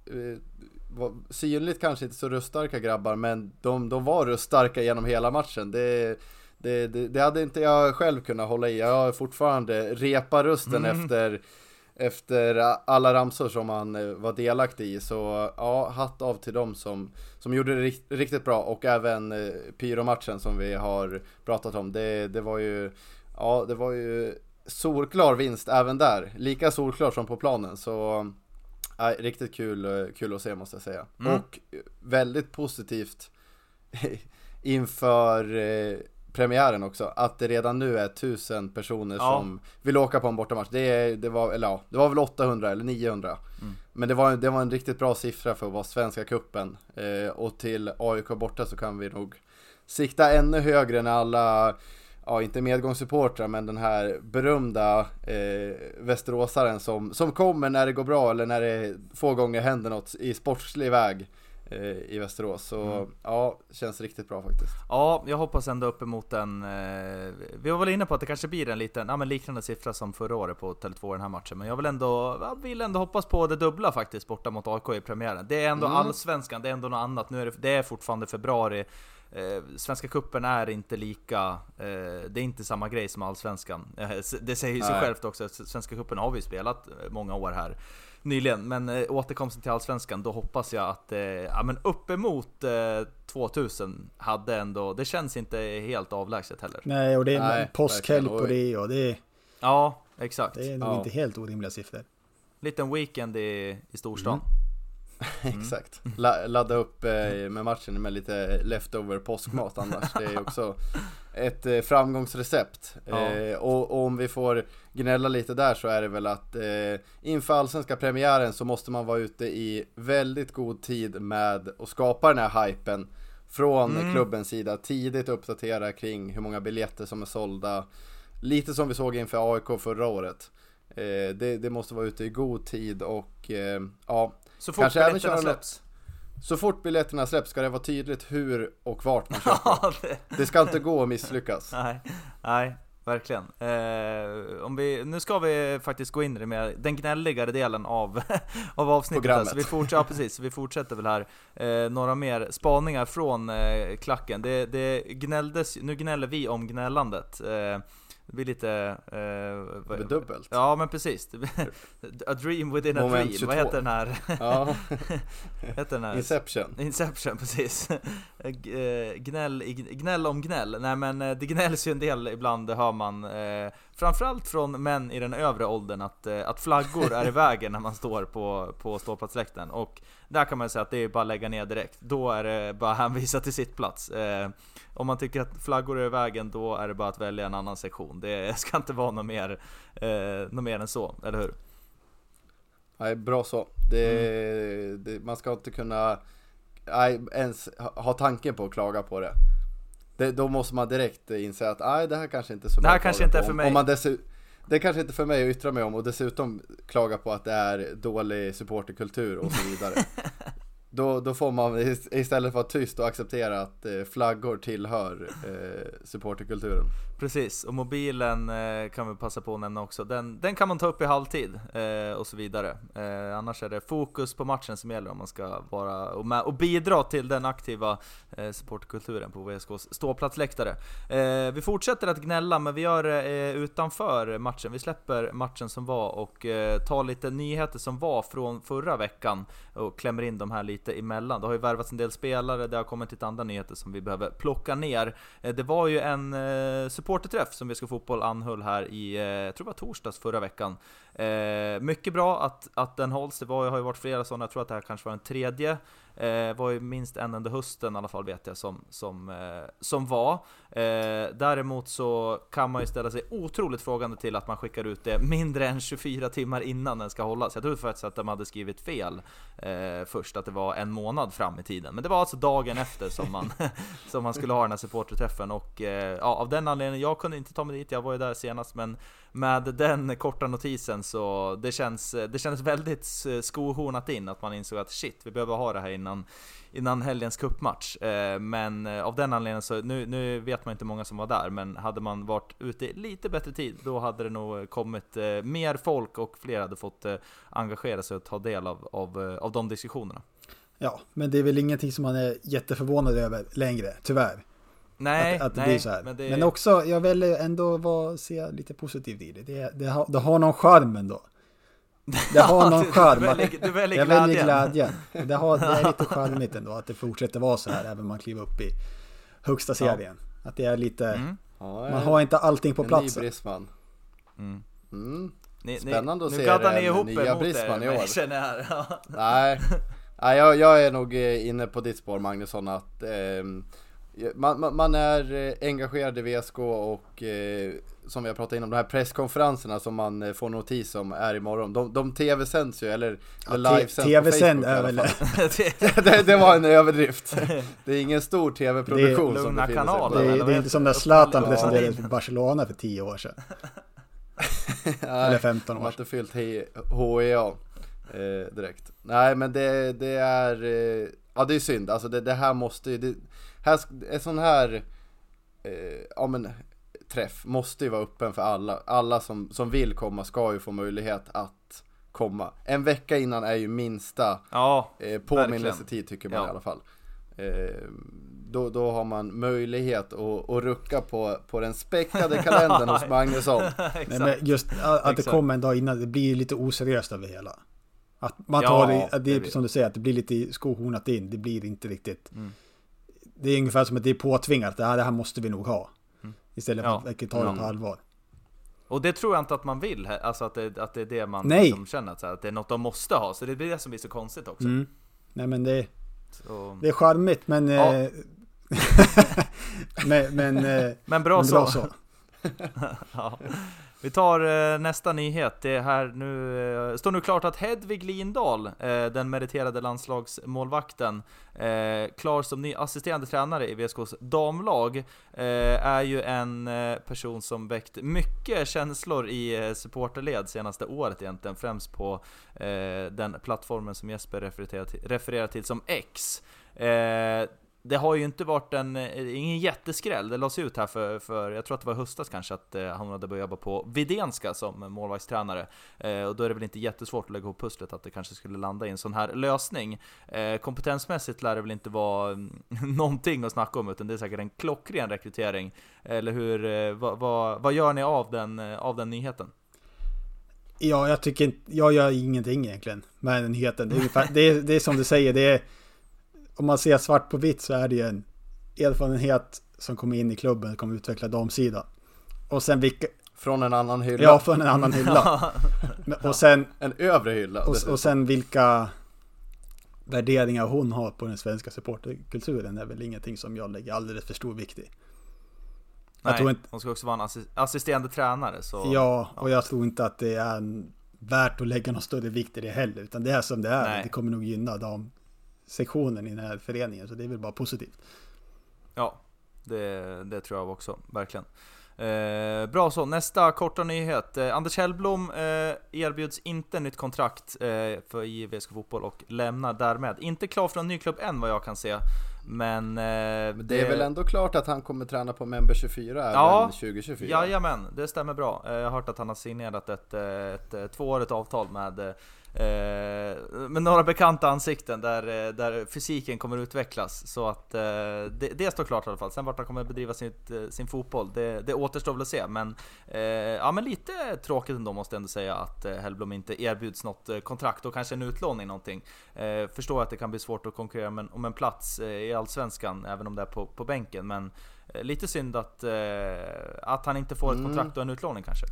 var synligt kanske inte så röststarka grabbar men de, de var röststarka genom hela matchen. Det, det, det, det hade inte jag själv kunnat hålla i. Jag har fortfarande repa rösten Mm. efter efter alla ramsor som man eh, var delaktig i. Så ja, hatt av till dem som, som gjorde det rikt, riktigt bra och även eh, pyromatchen som vi har pratat om. Det, det var ju, ja det var ju solklar vinst även där. Lika solklar som på planen. Så ja, riktigt kul, eh, kul att se måste jag säga. Mm. Och väldigt positivt inför eh, premiären också, att det redan nu är tusen personer Ja. som vill åka på en bortamatch. Det, det, var, eller ja, det var väl 800 eller 900. Mm. Men det var, det var en riktigt bra siffra för att vara Svenska Cupen. Eh, och till AIK borta så kan vi nog sikta ännu högre när alla, ja inte medgångssupportrar men den här berömda eh, västeråsaren som, som kommer när det går bra eller när det få gånger händer något i sportslig väg i Västerås. Så Mm. ja, känns riktigt bra faktiskt. Ja, jag hoppas ändå uppemot en... Eh, vi var väl inne på att det kanske blir en liten, ja, men liknande siffra som förra året på Tele2 i den här matchen. Men jag vill ändå, jag vill ändå hoppas på det dubbla faktiskt borta mot AIK i premiären. Det är ändå Mm. allsvenskan, det är ändå något annat. Nu är det, det är fortfarande februari. Eh, Svenska kuppen är inte lika, eh, det är inte samma grej som allsvenskan. Eh, det säger ju sig självt också, Svenska kuppen har vi spelat eh, många år här nyligen. Men eh, återkomsten till Allsvenskan, då hoppas jag att eh, ja, men uppemot eh, 2000 hade ändå, det känns inte helt avlägset heller. Nej, och det är Nej, påskhelg på det och det är, Ja, exakt. det är nog Ja. inte helt orimliga siffror. Liten weekend i, i storstan. Mm. Exakt. La, ladda upp eh, med matchen med lite leftover påskmat annars. Det är också ett eh, framgångsrecept. Ja. Eh, och, och om vi får gnälla lite där så är det väl att eh, inför allsvenska premiären så måste man vara ute i väldigt god tid med att skapa den här hypen från Mm. klubbens sida. Tidigt uppdatera kring hur många biljetter som är sålda. Lite som vi såg inför AIK förra året. Eh, det, det måste vara ute i god tid och eh, ja, Så fort Kanske biljetterna något- släpps. så fort biljetterna släpps ska det vara tydligt hur och vart man köper. Det, Det ska inte gå att misslyckas. nej, nej, verkligen. Eh, om vi, nu ska vi faktiskt gå in i det mer, den gnälligare delen av, av avsnittet. Programmet. Så vi, fortsätter, ja, precis, vi fortsätter väl här. Eh, några mer spaningar från eh, klacken. Det, det gnälldes, nu gnäller vi om gnällandet. Det blir lite... Eh, Det vad- blir dubbelt. Ja men precis. Det A dream within a Moment dream. 22. Vad heter den här? Ja, heter den här? Inception. Inception, precis. Eh, gnäll, gnäll om gnäll. Nej men eh, det gnälls ju en del ibland, det hör man. Eh, framförallt från män i den övre åldern att, eh, att flaggor är i vägen när man står på, på ståplatsläktaren. Och där kan man säga att det är bara att lägga ner direkt. Då är det bara att hänvisa till sittplats. Eh, om man tycker att flaggor är i vägen, då är det bara att välja en annan sektion. Det ska inte vara något mer, eh, något mer än så, eller hur? Nej, bra så. Det, Mm. det, man ska inte kunna nej, ens ha tanken på att klaga på det. det. Då måste man direkt inse att nej, det här kanske inte är så Det här kanske inte är för Om- mig. Om man det är kanske inte för mig att yttra mig om och dessutom klaga på att det är dålig supporterkultur och så vidare. Då, då får man istället för att vara tyst och acceptera att eh, flaggor tillhör eh, supporterkulturen. Precis, och mobilen eh, kan vi passa på att nämna också. Den, den kan man ta upp i halvtid eh, och så vidare. Eh, annars är det fokus på matchen som gäller om man ska vara och, med, och bidra till den aktiva eh, supportkulturen på VSKs ståplatsläktare. Eh, vi fortsätter att gnälla, men vi gör det eh, utanför matchen. Vi släpper matchen som var och eh, tar lite nyheter som var från förra veckan och klämmer in de här lite emellan. Det har ju värvats en del spelare, det har kommit lite andra nyheter som vi behöver plocka ner. Eh, Det var ju en eh, supporterträff som VSK Fotboll anhöll här i, eh, jag tror det var torsdags förra veckan. Eh, mycket bra att, att den hålls, det var, har ju varit flera sådana, jag tror att det här kanske var den tredje. Eh, var ju minst en under hösten i alla fall vet jag som, som, eh, som var. Eh, däremot så kan man ju ställa sig otroligt frågande till att man skickar ut det mindre än 24 timmar innan den ska hållas. Jag trodde faktiskt att de hade skrivit fel eh, först, att det var en månad fram i tiden. Men det var alltså dagen efter som man, som man skulle ha den här supporterträffen och eh, ja, av den anledningen, jag kunde inte ta mig dit, jag var ju där senast men med den korta notisen så det känns, det känns väldigt skohornat in att man insåg att shit, vi behöver ha det här innan, innan helgens cupmatch. Eh, men eh, av den anledningen så, nu, nu vet man inte hur många som var där, men hade man varit ute i lite bättre tid, då hade det nog kommit eh, mer folk och fler hade fått engagera sig och ta del av, av, av de diskussionerna. Ja, men det är väl ingenting som man är jätteförvånad över längre, tyvärr. Nej, att, att det nej, blir så här. Men, Men, det, också, jag väljer ändå vara, se lite positivt i det. Det, det, har, det har någon charm ändå. Det har någon charm. du väljer, du väljer jag glädjen. väljer glädjen. Det, har, det är lite charmigt ändå att det fortsätter vara så här även om man kliver upp i högsta serien. Att det är lite, Mm, Ja, man har inte allting på en ny mm. Mm. Spännande att ni, se Nu gaddar ni den ihop nya Brisman i år. men känner jag här. Ja. Nej, Nej jag, jag är nog eh, inne på ditt spår Magnusson att ehm, man, man, man är eh, engagerad i VSK och eh, som vi har pratat om, de här presskonferenserna som man eh, får notis om är imorgon. De, de tv-sänds ju, eller, Ja, eller livesänds på TV-sänd Facebook är väl... det, det var en överdrift. Det är ingen stor tv-produktion Det är som befinner sig på Det det är inte som när det? Zlatan Ja. presenterades för Barcelona för 10 år sedan. Eller 15 De har år sedan. inte fyllt HEA eh, direkt. Nej men det, det är, eh, ja det är synd. Alltså det, det här måste ju, här, en sån här, eh, ja men träff måste ju vara öppen för alla. Alla som, som vill komma ska ju få möjlighet att komma. En vecka innan är ju minsta Ja, eh, påminnelsetid tycker man Ja. i alla fall. Eh, då, då har man möjlighet att, att rucka på, på den späckade kalendern hos Magnusson. Nej, men just att, att det kommer en dag innan, det blir lite oseriöst över hela. Att man Ja, tar det, att det det är blir- som du säger, att det blir lite skohornat in. Det blir inte riktigt. Mm. Det är ungefär som att det är påtvingat. Det här, det här måste vi nog ha. Mm. Istället för Ja. att verkligen ta det på allvar. Och det tror jag inte att man vill, alltså att det, att det är det man Nej. liksom känner, att, så här, att det är något de måste ha. Så det blir det som blir så konstigt också. Mm. Nej men det, Så, det är charmigt men... Ja. eh, men, men, eh, men bra, men så. bra så. ja. Vi tar eh, nästa nyhet. Det här nu, eh, står nu klart att Hedvig Lindahl, eh, den meriterade landslagsmålvakten, eh, klar som ny assisterande tränare i VSKs damlag, eh, är ju en eh, person som väckt mycket känslor i eh, supporterled senaste året egentligen, främst på eh, den plattformen som Jesper refererar till, refererar till som X. Eh, det har ju inte varit en, eh, ingen jätteskräll. Det lades ut här för, för, jag tror att det var höstas kanske, att eh, han hade börjat jobba på Videnska som målvaktstränare. Eh, och då är det väl inte jättesvårt att lägga ihop pusslet att det kanske skulle landa i en sån här lösning. Eh, kompetensmässigt lär det väl inte vara mm, någonting att snacka om, utan det är säkert en klockren rekrytering. Eller hur, eh, vad, vad, vad gör ni av den, eh, av den nyheten? Ja, jag tycker inte, jag gör ingenting egentligen med den nyheten. Det är, ungefär, det är, det är som du säger, det är, om man ser svart på vitt så är det ju en erfarenhet som kommer in i klubben, kommer utveckla damsidan. Och sen vilka, Från en annan hylla. ja från en annan hylla. Och sen, En övre hylla. och, och sen vilka värderingar hon har på den svenska supporterkulturen är väl ingenting som jag lägger alldeles för stor vikt i. Jag Nej, tror inte- hon ska också vara en assi- assisterande tränare så... Ja, och jag tror inte att det är värt att lägga någon större vikt i det heller. Utan det är som det är. Nej. Det kommer nog gynna damsektionen i den här föreningen. Så det är väl bara positivt. Ja, det, det tror jag också, verkligen. Eh, bra så, nästa korta nyhet. Eh, Anders Hellblom eh, erbjuds inte nytt kontrakt eh, för IVSK Fotboll och lämnar därmed. Inte klar för en ny klubb än vad jag kan se. Men... Eh, Men det är väl ändå klart att han kommer träna på Member 24 Ja, även 2024? Jajamän, det stämmer bra. Eh, Jag har hört att han har signerat ett, ett, ett tvåårigt avtal med, eh, med några bekanta ansikten där, eh, där fysiken kommer utvecklas. Så att eh, det, det står klart i alla fall. Sen vart han kommer bedriva sitt, sin fotboll, det, det återstår väl att se. Men, ja, men lite tråkigt ändå måste jag ändå säga att Hellblom inte erbjuds något kontrakt och kanske en utlåning någonting. Förstår att det kan bli svårt att konkurrera om en, om en plats i Allsvenskan, även om det är på, på bänken. Men Lite synd att, att han inte får ett Mm. kontrakt och en utlåning kanske.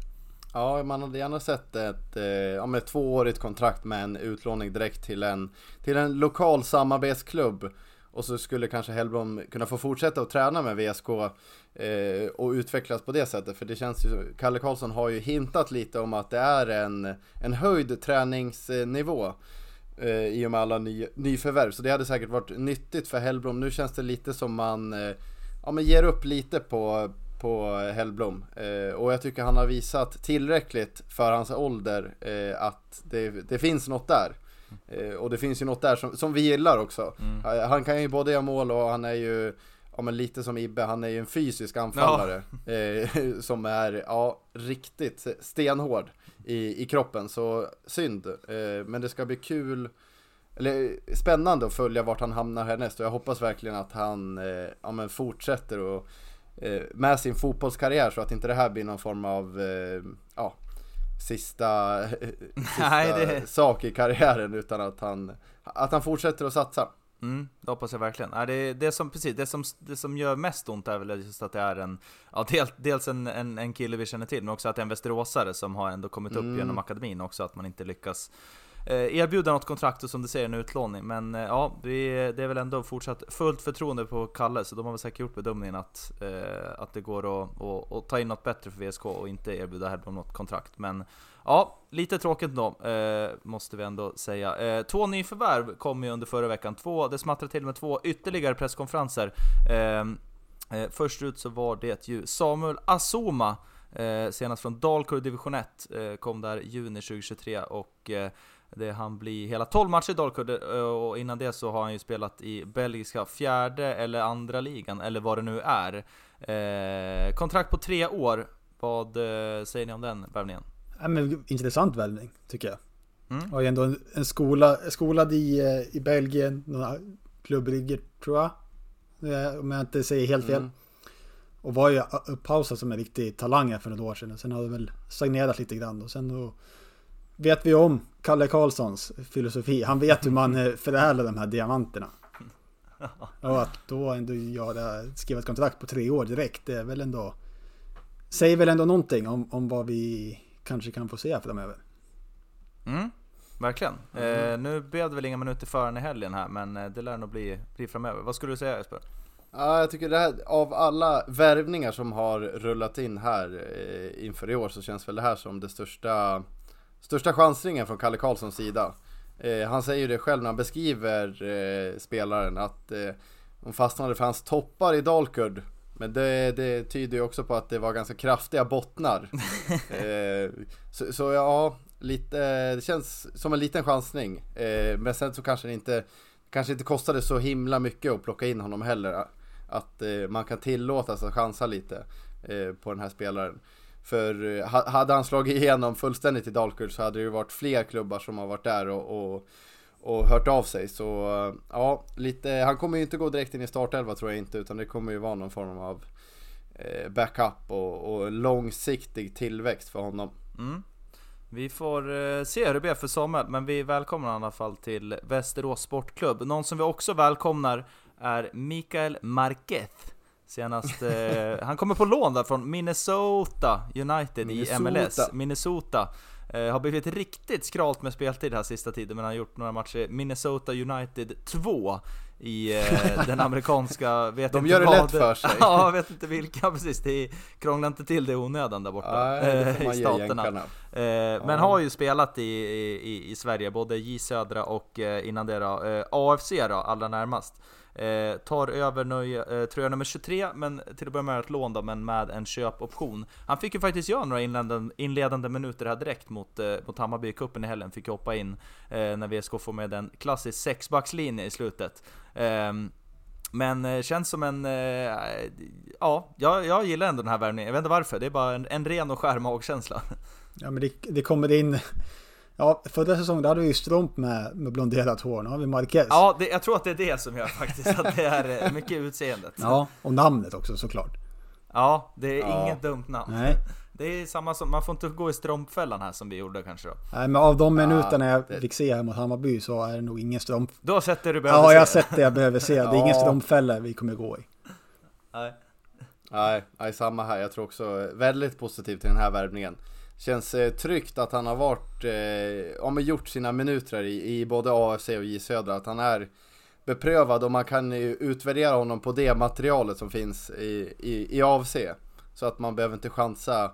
Ja, man hade gärna sett ett, eh, ja, med ett tvåårigt kontrakt med en utlåning direkt till en, till en lokal samarbetsklubb. Och så skulle kanske Hellblom kunna få fortsätta att träna med VSK eh, och utvecklas på det sättet. För det känns ju, Kalle Karlsson har ju hintat lite om att det är en, en höjd träningsnivå. Eh, I och med alla ny, nyförvärv. Så det hade säkert varit nyttigt för Hellblom. Nu känns det lite som man eh, ja, men ger upp lite på, på Hellblom. Eh, och jag tycker han har visat tillräckligt för hans ålder eh, att det, det finns något där. Eh, och det finns ju något där som, som vi gillar också. Mm. Eh, Han kan ju både göra mål och han är ju Ja men lite som Ibbe, han är ju en fysisk anfallare eh, Som är, ja, riktigt stenhård i, i kroppen Så synd, eh, men det ska bli kul Eller spännande att följa vart han hamnar härnäst Och jag hoppas verkligen att han ja, men fortsätter och med sin fotbollskarriär så att inte det här blir någon form av eh, ja, sista, sista Nej, det- sak i karriären utan att han, att han fortsätter att satsa. Mm, det hoppas jag verkligen. Det, det, som, precis, det, som, det som gör mest ont är väl just att det är en, ja, del, dels en, en, en kille vi känner till, men också att det är en västeråsare som har ändå kommit upp Mm. genom akademin också, att man inte lyckas eh, Eh, erbjuda något kontrakt och som du säger en utlåning. Men eh, ja, det är väl ändå fortsatt fullt förtroende på Kalle, så de har väl säkert gjort bedömningen att, eh, att det går att, att, att ta in något bättre för VSK och inte erbjuda Hellblom något kontrakt. Men Ja, lite tråkigt då, eh, måste vi ändå säga. Eh, två nyförvärv kom ju under förra veckan. Två, det smattrade till med två ytterligare presskonferenser. Eh, eh, först ut så var det ju Samuel Asoma, eh, senast från Dalkurd division 1, eh, kom där i juni 2023 och det han blir hela 12 matcher i Dalkurd eh, och innan det så har han ju spelat i belgiska fjärde eller andra ligan, eller vad det nu är. Eh, kontrakt på tre år. Vad eh, säger ni om den värvningen? Ja, men, intressant värvning, tycker jag. Mm. Har ju ändå en, en skola, skolad i, eh, i Belgien, några klubbrigger tror jag. Eh, Om jag inte säger helt fel. Mm. Och var ju uppausad som en riktig talang här för några år sedan. Sen har det väl stagnerat lite grann. Och sen då vet vi om Kalle Karlssons filosofi. Han vet hur man eh, förädlar de här diamanterna. Och att då ändå göra, skriva ett kontrakt på tre år direkt, det är väl ändå... Säger väl ändå någonting om, om vad vi kanske kan få se framöver. Mm, verkligen. Eh, nu blev det väl inga minuter förrän i helgen här, men eh, det lär nog bli, bli framöver. Vad skulle du säga Jesper? Ja, jag tycker det här, av alla värvningar som har rullat in här eh, inför i år så känns väl det här som det största, största chansningen från Kalle Karlssons sida. Eh, han säger ju det själv när han beskriver eh, spelaren att eh, de fastnade för hans toppar i Dalkurd. Men det, det tyder ju också på att det var ganska kraftiga bottnar. eh, så, så ja, lite, det känns som en liten chansning. Eh, men sen så kanske det inte kanske inte kostade så himla mycket att plocka in honom heller. Att eh, man kan tillåta sig att chansa lite eh, på den här spelaren. För eh, hade han slagit igenom fullständigt i Dalkurd så hade det ju varit fler klubbar som har varit där och, och, och hört av sig. Så eh, ja, lite, han kommer ju inte gå direkt in i startelva tror jag inte utan det kommer ju vara någon form av eh, backup och, och långsiktig tillväxt för honom. Mm. Vi får eh, se hur det blir för Samuel, men vi välkomnar i alla fall till Västerås Sportklubb. Någon som vi också välkomnar är Mikael Marquez. Senast, eh, han kommer på lån där från Minnesota United Minnesota. i MLS. Minnesota. Eh, har blivit riktigt skralt med speltid här sista tiden, men han har gjort några matcher. Minnesota United 2 i eh, den amerikanska... Vet De gör det lätt för sig. ja, jag vet inte vilka precis. Det krånglar inte till det i onödan där borta. Nej, i staterna. Eh, ja. Men har ju spelat i, i, i Sverige, både J Södra och eh, innan det då, eh, AFC då, allra närmast. Eh, tar över nöje, eh, tröja nummer 23, men till att börja med ett lån då, men med en köpoption. Han fick ju faktiskt göra några inledande, inledande minuter här direkt mot, eh, mot Hammarby i cupen i helgen. Fick hoppa in eh, när VSK får med en klassisk sexbackslinje i slutet. Ehm, men eh, känns som en... Eh, ja, jag, jag gillar ändå den här värvningen. Jag vet inte varför, det är bara en, en ren och skär magkänsla. Ja men det, det kommer in Ja, förra säsongen hade vi ju Stromp med, med blonderat hår. Nu har vi Marquez. Ja, det, jag tror att det är det som gör faktiskt att det är eh, mycket utseendet. Ja, och namnet också såklart. Ja, det är ja. inget dumt namn. Nej. Det är samma som, man får inte gå i strumpfällan här som vi gjorde kanske då. Nej, men av de minuterna jag det... fick se här mot Hammarby så är det nog ingen strump... Du har sett det du behöver se? Ja, jag har sett det jag behöver se. Det är ingen strumpfälla vi kommer gå i. Nej. Nej, nej, samma här. Jag tror också väldigt positivt till den här värvningen. Känns eh, tryggt att han har varit, eh, ja, gjort sina minuter i, i både AFC och J Södra. Att han är beprövad och man kan utvärdera honom på det materialet som finns i, i, i AFC. Så att man behöver inte chansa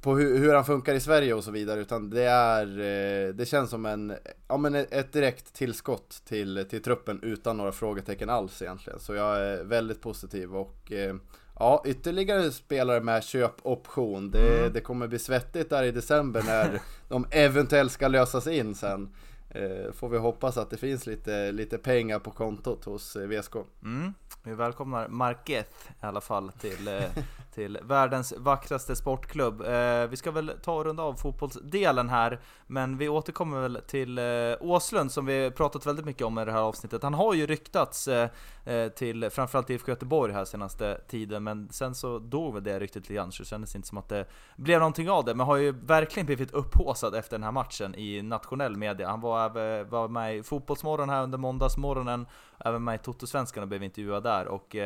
på hur, hur han funkar i Sverige och så vidare. Utan det är, eh, det känns som en, ja, men ett direkt tillskott till, till truppen utan några frågetecken alls egentligen. Så jag är väldigt positiv och eh, Ja, ytterligare spelare med köpoption. Det, mm. det kommer bli svettigt där i december när de eventuellt ska lösas in sen. Eh, får vi hoppas att det finns lite, lite pengar på kontot hos eh, VSK. Mm. Vi välkomnar Marquez i alla fall till, eh, till världens vackraste sportklubb. Eh, vi ska väl ta och runda av fotbollsdelen här, men vi återkommer väl till eh, Åslund som vi pratat väldigt mycket om i det här avsnittet. Han har ju ryktats eh, eh, till framförallt IFK Göteborg här senaste tiden, men sen så dog väl det ryktet lite grann, så det kändes inte som att det blev någonting av det. Men har ju verkligen blivit upphåsad efter den här matchen i nationell media. Han var, eh, var med i Fotbollsmorgon här under måndagsmorgonen, även med i Toto-svenskan och blev intervjuad där. Och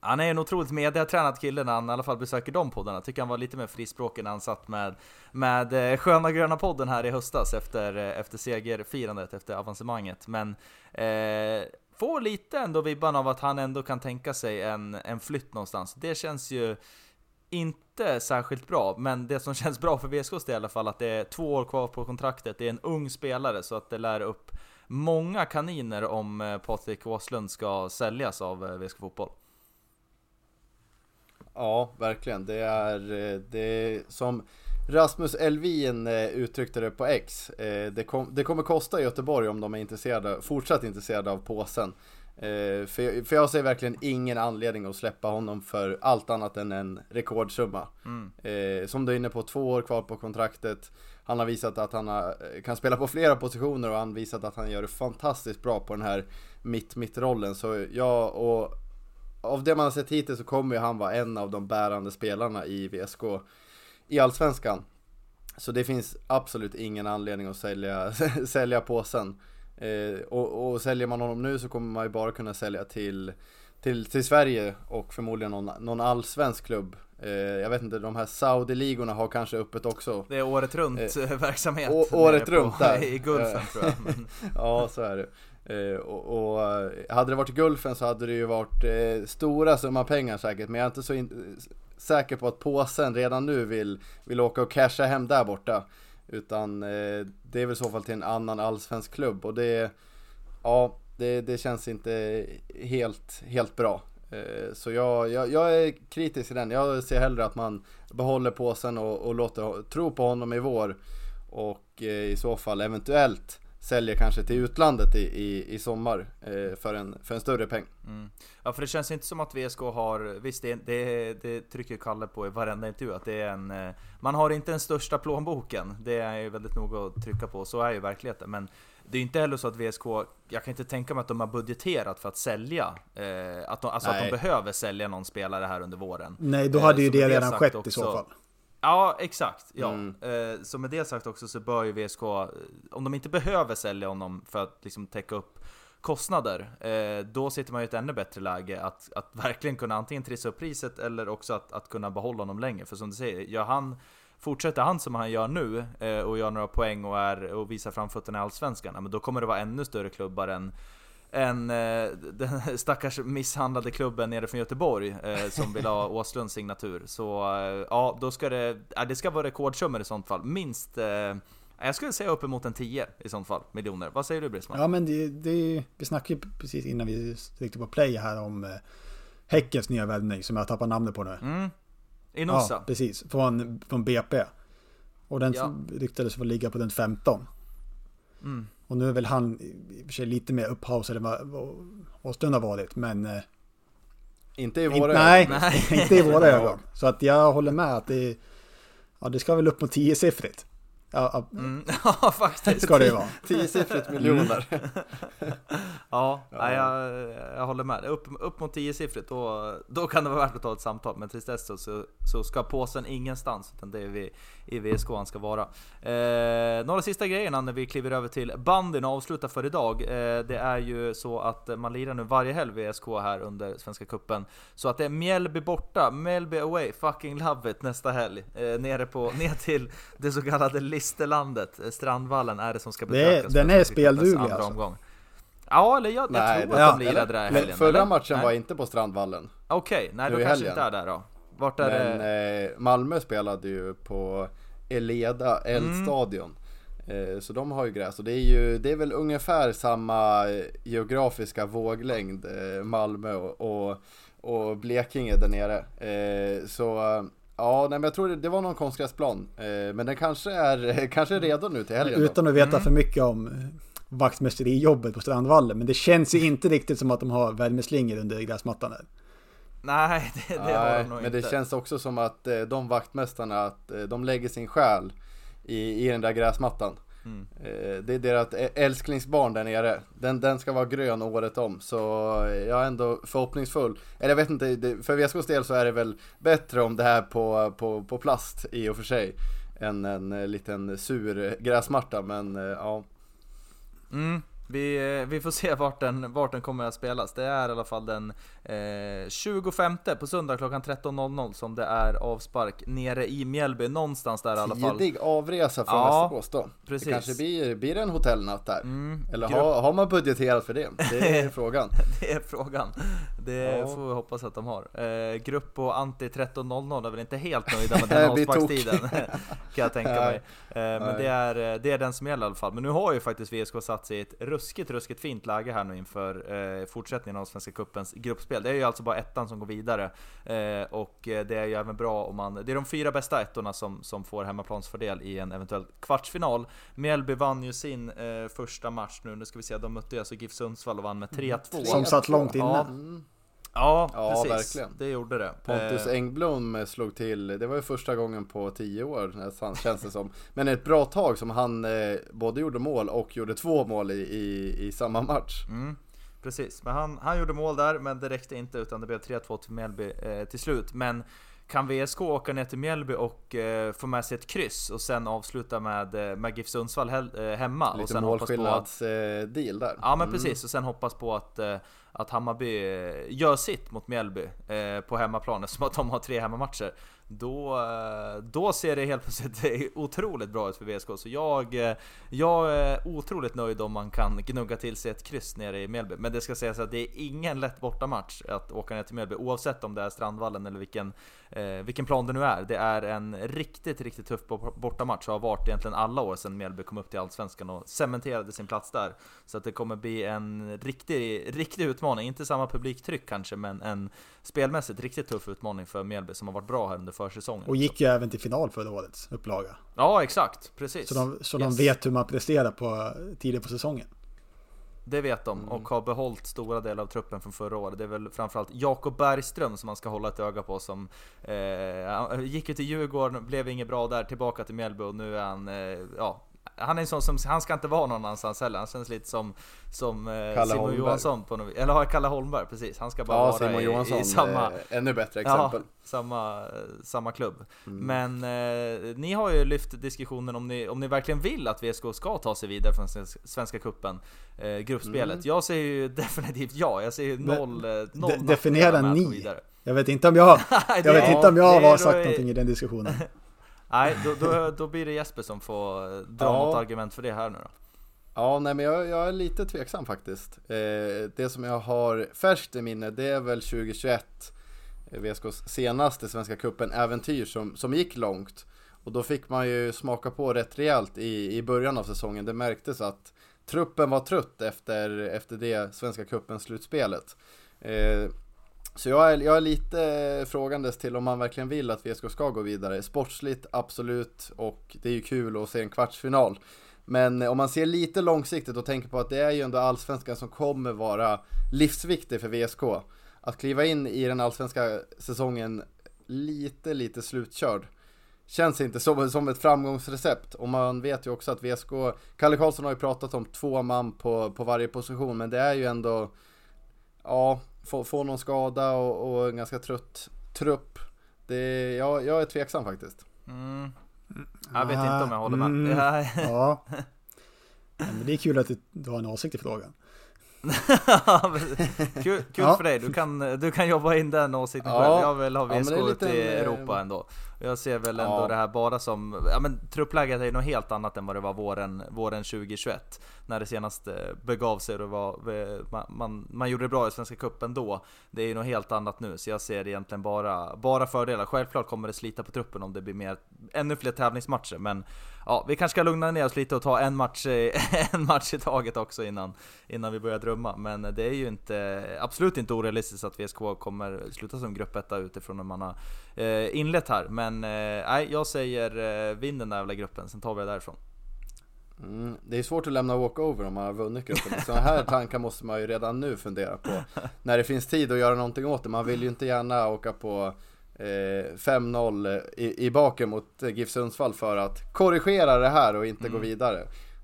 han är en otroligt mediatränad kille när han i alla fall besöker de poddarna. Tycker han var lite mer frispråkig när han satt med, med eh, Sköna Gröna podden här i höstas efter, eh, efter segerfirandet, efter avancemanget. Men eh, får lite ändå vibban av att han ändå kan tänka sig en, en flytt någonstans. Det känns ju inte särskilt bra, men det som känns bra för VSKs del i alla fall att det är två år kvar på kontraktet, det är en ung spelare så att det lär upp många kaniner om eh, Patrik Åslund ska säljas av VSK Fotboll. Ja, verkligen. Det är, eh, det är som Rasmus Elvin eh, uttryckte det på X. Eh, det, kom, det kommer kosta Göteborg om de är intresserade, fortsatt intresserade av påsen. För, för jag ser verkligen ingen anledning att släppa honom för allt annat än en rekordsumma. Mm. Som du är inne på, två år kvar på kontraktet. Han har visat att han har, kan spela på flera positioner och han har visat att han gör det fantastiskt bra på den här mitt-mitt-rollen. Så jag och av det man har sett hittills så kommer ju han vara en av de bärande spelarna i VSK i Allsvenskan. Så det finns absolut ingen anledning att sälja, sälja påsen. Eh, och, och säljer man honom nu så kommer man ju bara kunna sälja till, till, till Sverige och förmodligen någon, någon allsvensk klubb. Eh, jag vet inte, de här Saudi-ligorna har kanske öppet också. Det är året runt eh, verksamhet. Å, året runt där. I Gulfen tror jag. Men... ja, så är det. Eh, och, och, eh, hade det varit Gulfen så hade det ju varit eh, stora summa pengar säkert. Men jag är inte så in, säker på att påsen redan nu vill, vill åka och casha hem där borta. Utan eh, det är väl i så fall till en annan allsvensk klubb. Och det, ja, det, det känns inte helt, helt bra. Eh, så jag, jag, jag, är kritisk till den. Jag ser hellre att man behåller påsen och, och låter tro på honom i vår. Och eh, i så fall eventuellt säljer kanske till utlandet i, i, i sommar eh, för, en, för en större peng. Mm. Ja för det känns inte som att VSK har, visst det, det, det trycker Kalle på i varenda intervju att det är en eh, Man har inte den största plånboken, det är ju väldigt noga att trycka på, så är ju verkligheten men det är inte heller så att VSK, jag kan inte tänka mig att de har budgeterat för att sälja, eh, att de, alltså att de behöver sälja någon spelare här under våren. Nej, då hade ju det redan skett också, i så fall. Ja, exakt. Ja. Mm. Eh, så med det sagt också så bör ju VSK, om de inte behöver sälja honom för att liksom täcka upp kostnader, eh, då sitter man i ett ännu bättre läge att, att verkligen kunna antingen trissa upp priset eller också att, att kunna behålla honom länge. För som du säger, gör han, fortsätter han som han gör nu eh, och gör några poäng och, är, och visar framfötterna i Allsvenskan, men då kommer det vara ännu större klubbar än än eh, den stackars misshandlade klubben nere från Göteborg eh, som vill ha Åslunds signatur. Så eh, ja, då ska det, äh, det ska vara rekordsummor i sånt fall. Minst, eh, jag skulle säga uppemot en 10 i sånt fall, miljoner. Vad säger du Brisman? Ja men det, det, vi snackade ju precis innan vi tryckte på play här om eh, Häckens nya värvning som jag tappar namnet på nu. Mm. Inossa. Ja, precis. Från, från BP. Och den ja. ryktades få ligga på den 15. Mm. Och nu är väl han i och för sig lite mer upphausad än vad Åström har varit, men... Eh, inte i våra nej, ögon. Nej, inte i våra ögon. Så att jag håller med att det... Ja, det ska väl upp mot tiosiffrigt. Ja, mm. ja, faktiskt. Ska det ju vara. Tiosiffrigt miljoner. ja, ja. Jag, jag håller med. Upp, upp mot tiosiffrigt, då, då kan det vara värt att ta ett samtal. Men tills dess så, så ska påsen ingenstans, utan det är vi i VSK han ska vara. Eh, några sista grejer när vi kliver över till bandyn och avslutar för idag. Eh, det är ju så att man lirar nu varje helg VSK här under Svenska Kuppen Så att det är Mjällby borta, Mjällby away, fucking love it nästa helg. Eh, nere på, ner till det så kallade Listerlandet, eh, Strandvallen är det som ska besökas. Den är spelduglig alltså. Omgång. Ja, eller jag, nej, jag tror att de lirade där helgen. Förra eller? matchen nej. var inte på Strandvallen. Okej, okay, nej då kanske helgen. inte är där då. Vart är Men det? Eh, Malmö spelade ju på Eleda Eldstadion. Mm. Eh, så de har ju gräs och det är ju det är väl ungefär samma eh, geografiska våglängd eh, Malmö och, och, och, Blekinge där nere. Eh, så Ja, nej, men jag tror det, det var någon konstgräsplan. Eh, men den kanske är, kanske är redo nu till helgen. Utan att veta mm. för mycket om vaktmästerijobbet på Strandvallen. Men det känns ju inte riktigt som att de har värmeslingor under gräsmattan där. Nej, det, det Nej, har de nog men inte. det känns också som att eh, de vaktmästarna, att eh, de lägger sin själ i, i den där gräsmattan. Mm. Eh, det är deras älsklingsbarn där nere. Den, den ska vara grön året om. Så jag är ändå förhoppningsfull. Eller jag vet inte, för VSKs del så är det väl bättre om det här på, på, på plast i och för sig. Än en liten sur gräsmatta, men eh, ja. Mm. Vi, eh, vi får se vart den, vart den kommer att spelas. Det är i alla fall den eh, 25 på söndag klockan 13.00 som det är avspark nere i Mjällby. Någonstans där i alla fall. Tidig avresa från ja, Västerås då. Precis. Det kanske blir, blir en hotellnatt där? Mm, Eller har, har man budgeterat för det? Det är frågan. det är frågan. Det ja. får vi hoppas att de har. Eh, grupp och Anti 13.00 är väl inte helt nöjda med den avsparkstiden. kan jag tänka mig. Eh, men det är, eh, det är den som gäller i alla fall. Men nu har ju faktiskt VSK satt sig i ett ruskigt, ruskigt fint läge här nu inför eh, fortsättningen av Svenska Cupens gruppspel. Det är ju alltså bara ettan som går vidare. Eh, och det är ju även bra om man... Det är de fyra bästa ettorna som, som får hemmaplansfördel i en eventuell kvartsfinal. Mjällby vann ju sin eh, första match nu. Nu ska vi se, de mötte alltså GIF Sundsvall och vann med 3-2. Som satt långt inne. Ja. Ja, ja precis. Verkligen. Det gjorde det. Pontus eh, Engblom slog till, det var ju första gången på tio år nästan, känns det som. Men ett bra tag som han eh, både gjorde mål och gjorde två mål i, i, i samma match. Mm, precis, men han, han gjorde mål där, men det räckte inte utan det blev 3-2 till Mjällby eh, till slut. Men kan VSK åka ner till Mjällby och eh, få med sig ett kryss och sen avsluta med, eh, med GIF Sundsvall he eh, hemma? Lite målskillnadsdeal där. Ja men mm. precis, och sen hoppas på att att Hammarby eh, gör sitt mot Mjällby eh, på hemmaplan som att de har tre hemmamatcher. Då, eh, då ser det helt plötsligt otroligt bra ut för VSK. Så jag, eh, jag är otroligt nöjd om man kan gnugga till sig ett kryss nere i Mjällby. Men det ska sägas att det är ingen lätt bortamatch att åka ner till Mjällby oavsett om det är Strandvallen eller vilken, eh, vilken plan det nu är. Det är en riktigt, riktigt tuff bortamatch och har varit egentligen alla år sedan Mjällby kom upp till Allsvenskan och cementerade sin plats där. Så att det kommer bli en riktig, riktig utmaning. Inte samma publiktryck kanske, men en spelmässigt riktigt tuff utmaning för Mjällby som har varit bra här under försäsongen. Och gick ju även till final förra årets upplaga. Ja, exakt. Precis. Så de, så Yes. de vet hur man presterar på tidigt på säsongen. Det vet de Mm. och har behållit stora delar av truppen från förra året. Det är väl framförallt Jakob Bergström som man ska hålla ett öga på som eh, gick ju till Djurgården, blev inget bra där, tillbaka till Mjällby och nu är han, eh, ja, han är en sån som, han ska inte vara någon annanstans heller. Han känns lite som, som eh, Kalle Simon Holmberg. Johansson på något. Eller ja, Kalle Holmberg, precis. Han ska bara Ja, vara Simon i, Johansson, i samma... eh, ännu bättre Ja, exempel. samma, samma klubb. Mm. Men eh, ni har ju lyft diskussionen om ni, om ni verkligen vill att VSK ska ta sig vidare från Svenska- Cupen, eh, gruppspelet. Mm. Jag säger ju definitivt ja, jag ser ju Men- noll, eh, noll de- definiera ni. Jag vet inte om jag, jag vet inte om jag har sagt någonting i den diskussionen. Nej, då, då, då blir det Jesper som får eh, dra Ja. något argument för det här nu då. Ja, nej men jag, jag är lite tveksam faktiskt. Eh, det som jag har färskt i minne, det är väl 2021, eh, VSKs senaste Svenska Cupen-äventyr som, som gick långt. Och då fick man ju smaka på rätt rejält i, i början av säsongen. Det märktes att truppen var trött efter, efter det Svenska Cupen-slutspelet. Eh, så jag är, jag är lite frågandes till om man verkligen vill att VSK ska gå vidare. Sportsligt, absolut, och det är ju kul att se en kvartsfinal. Men om man ser lite långsiktigt och tänker på att det är ju ändå allsvenskan som kommer vara livsviktig för VSK. Att kliva in i den allsvenska säsongen lite, lite slutkörd. Känns inte som, som ett framgångsrecept och man vet ju också att VSK, Kalle Karlsson har ju pratat om två man på, på varje position men det är ju ändå, ja, få, få någon skada och, och en ganska trött trupp. Det, ja, jag är tveksam faktiskt. Mm. Jag vet inte om jag håller med. Mm. Ja. Ja, Men det är kul att du, du har en åsikt i frågan. Kul kul Ja. för dig, du kan, du kan jobba in den åsikten Ja. själv. Jag vill ha Ja, VSK ut lite i Europa ändå. Jag ser väl ändå Ja. det här bara som, ja men truppläget är något helt annat än vad det var våren, våren 2021. När det senast eh, begav sig och det var, eh, man, man, man gjorde det bra i Svenska Cupen då. Det är ju något helt annat nu, så jag ser egentligen bara, bara fördelar. Självklart kommer det slita på truppen om det blir mer, ännu fler tävlingsmatcher, men ja, vi kanske ska lugna ner oss lite och ta en match, en match i taget också innan, innan vi börjar drömma. Men det är ju inte, absolut inte orealistiskt att VSK kommer sluta som gruppetta utifrån hur man har eh, inlett här. Men eh, nej, jag säger eh, vinn den där jävla gruppen, sen tar vi det därifrån. Mm, det är svårt att lämna walkover om man har vunnit gruppen. Sådana här tankar måste man ju redan nu fundera på. När det finns tid att göra någonting åt det. Man vill ju inte gärna åka på 5-0 i, i baken mot eh, GIF Sundsvall för att korrigera det här och inte gå vidare.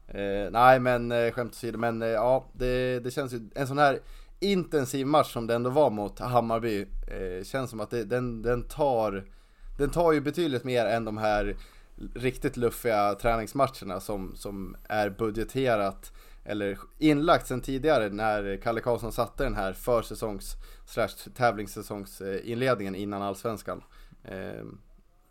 Eh, nej men eh, skämt åsido, men eh, ja det, det känns ju, en sån här intensiv match som det ändå var mot Hammarby eh, känns som att det, den, den tar den tar ju betydligt mer än de här riktigt luffiga träningsmatcherna som, som är budgeterat eller inlagt sedan tidigare när Kalle Karlsson satte den här försäsongs slash tävlingssäsongsinledningen innan allsvenskan. Eh,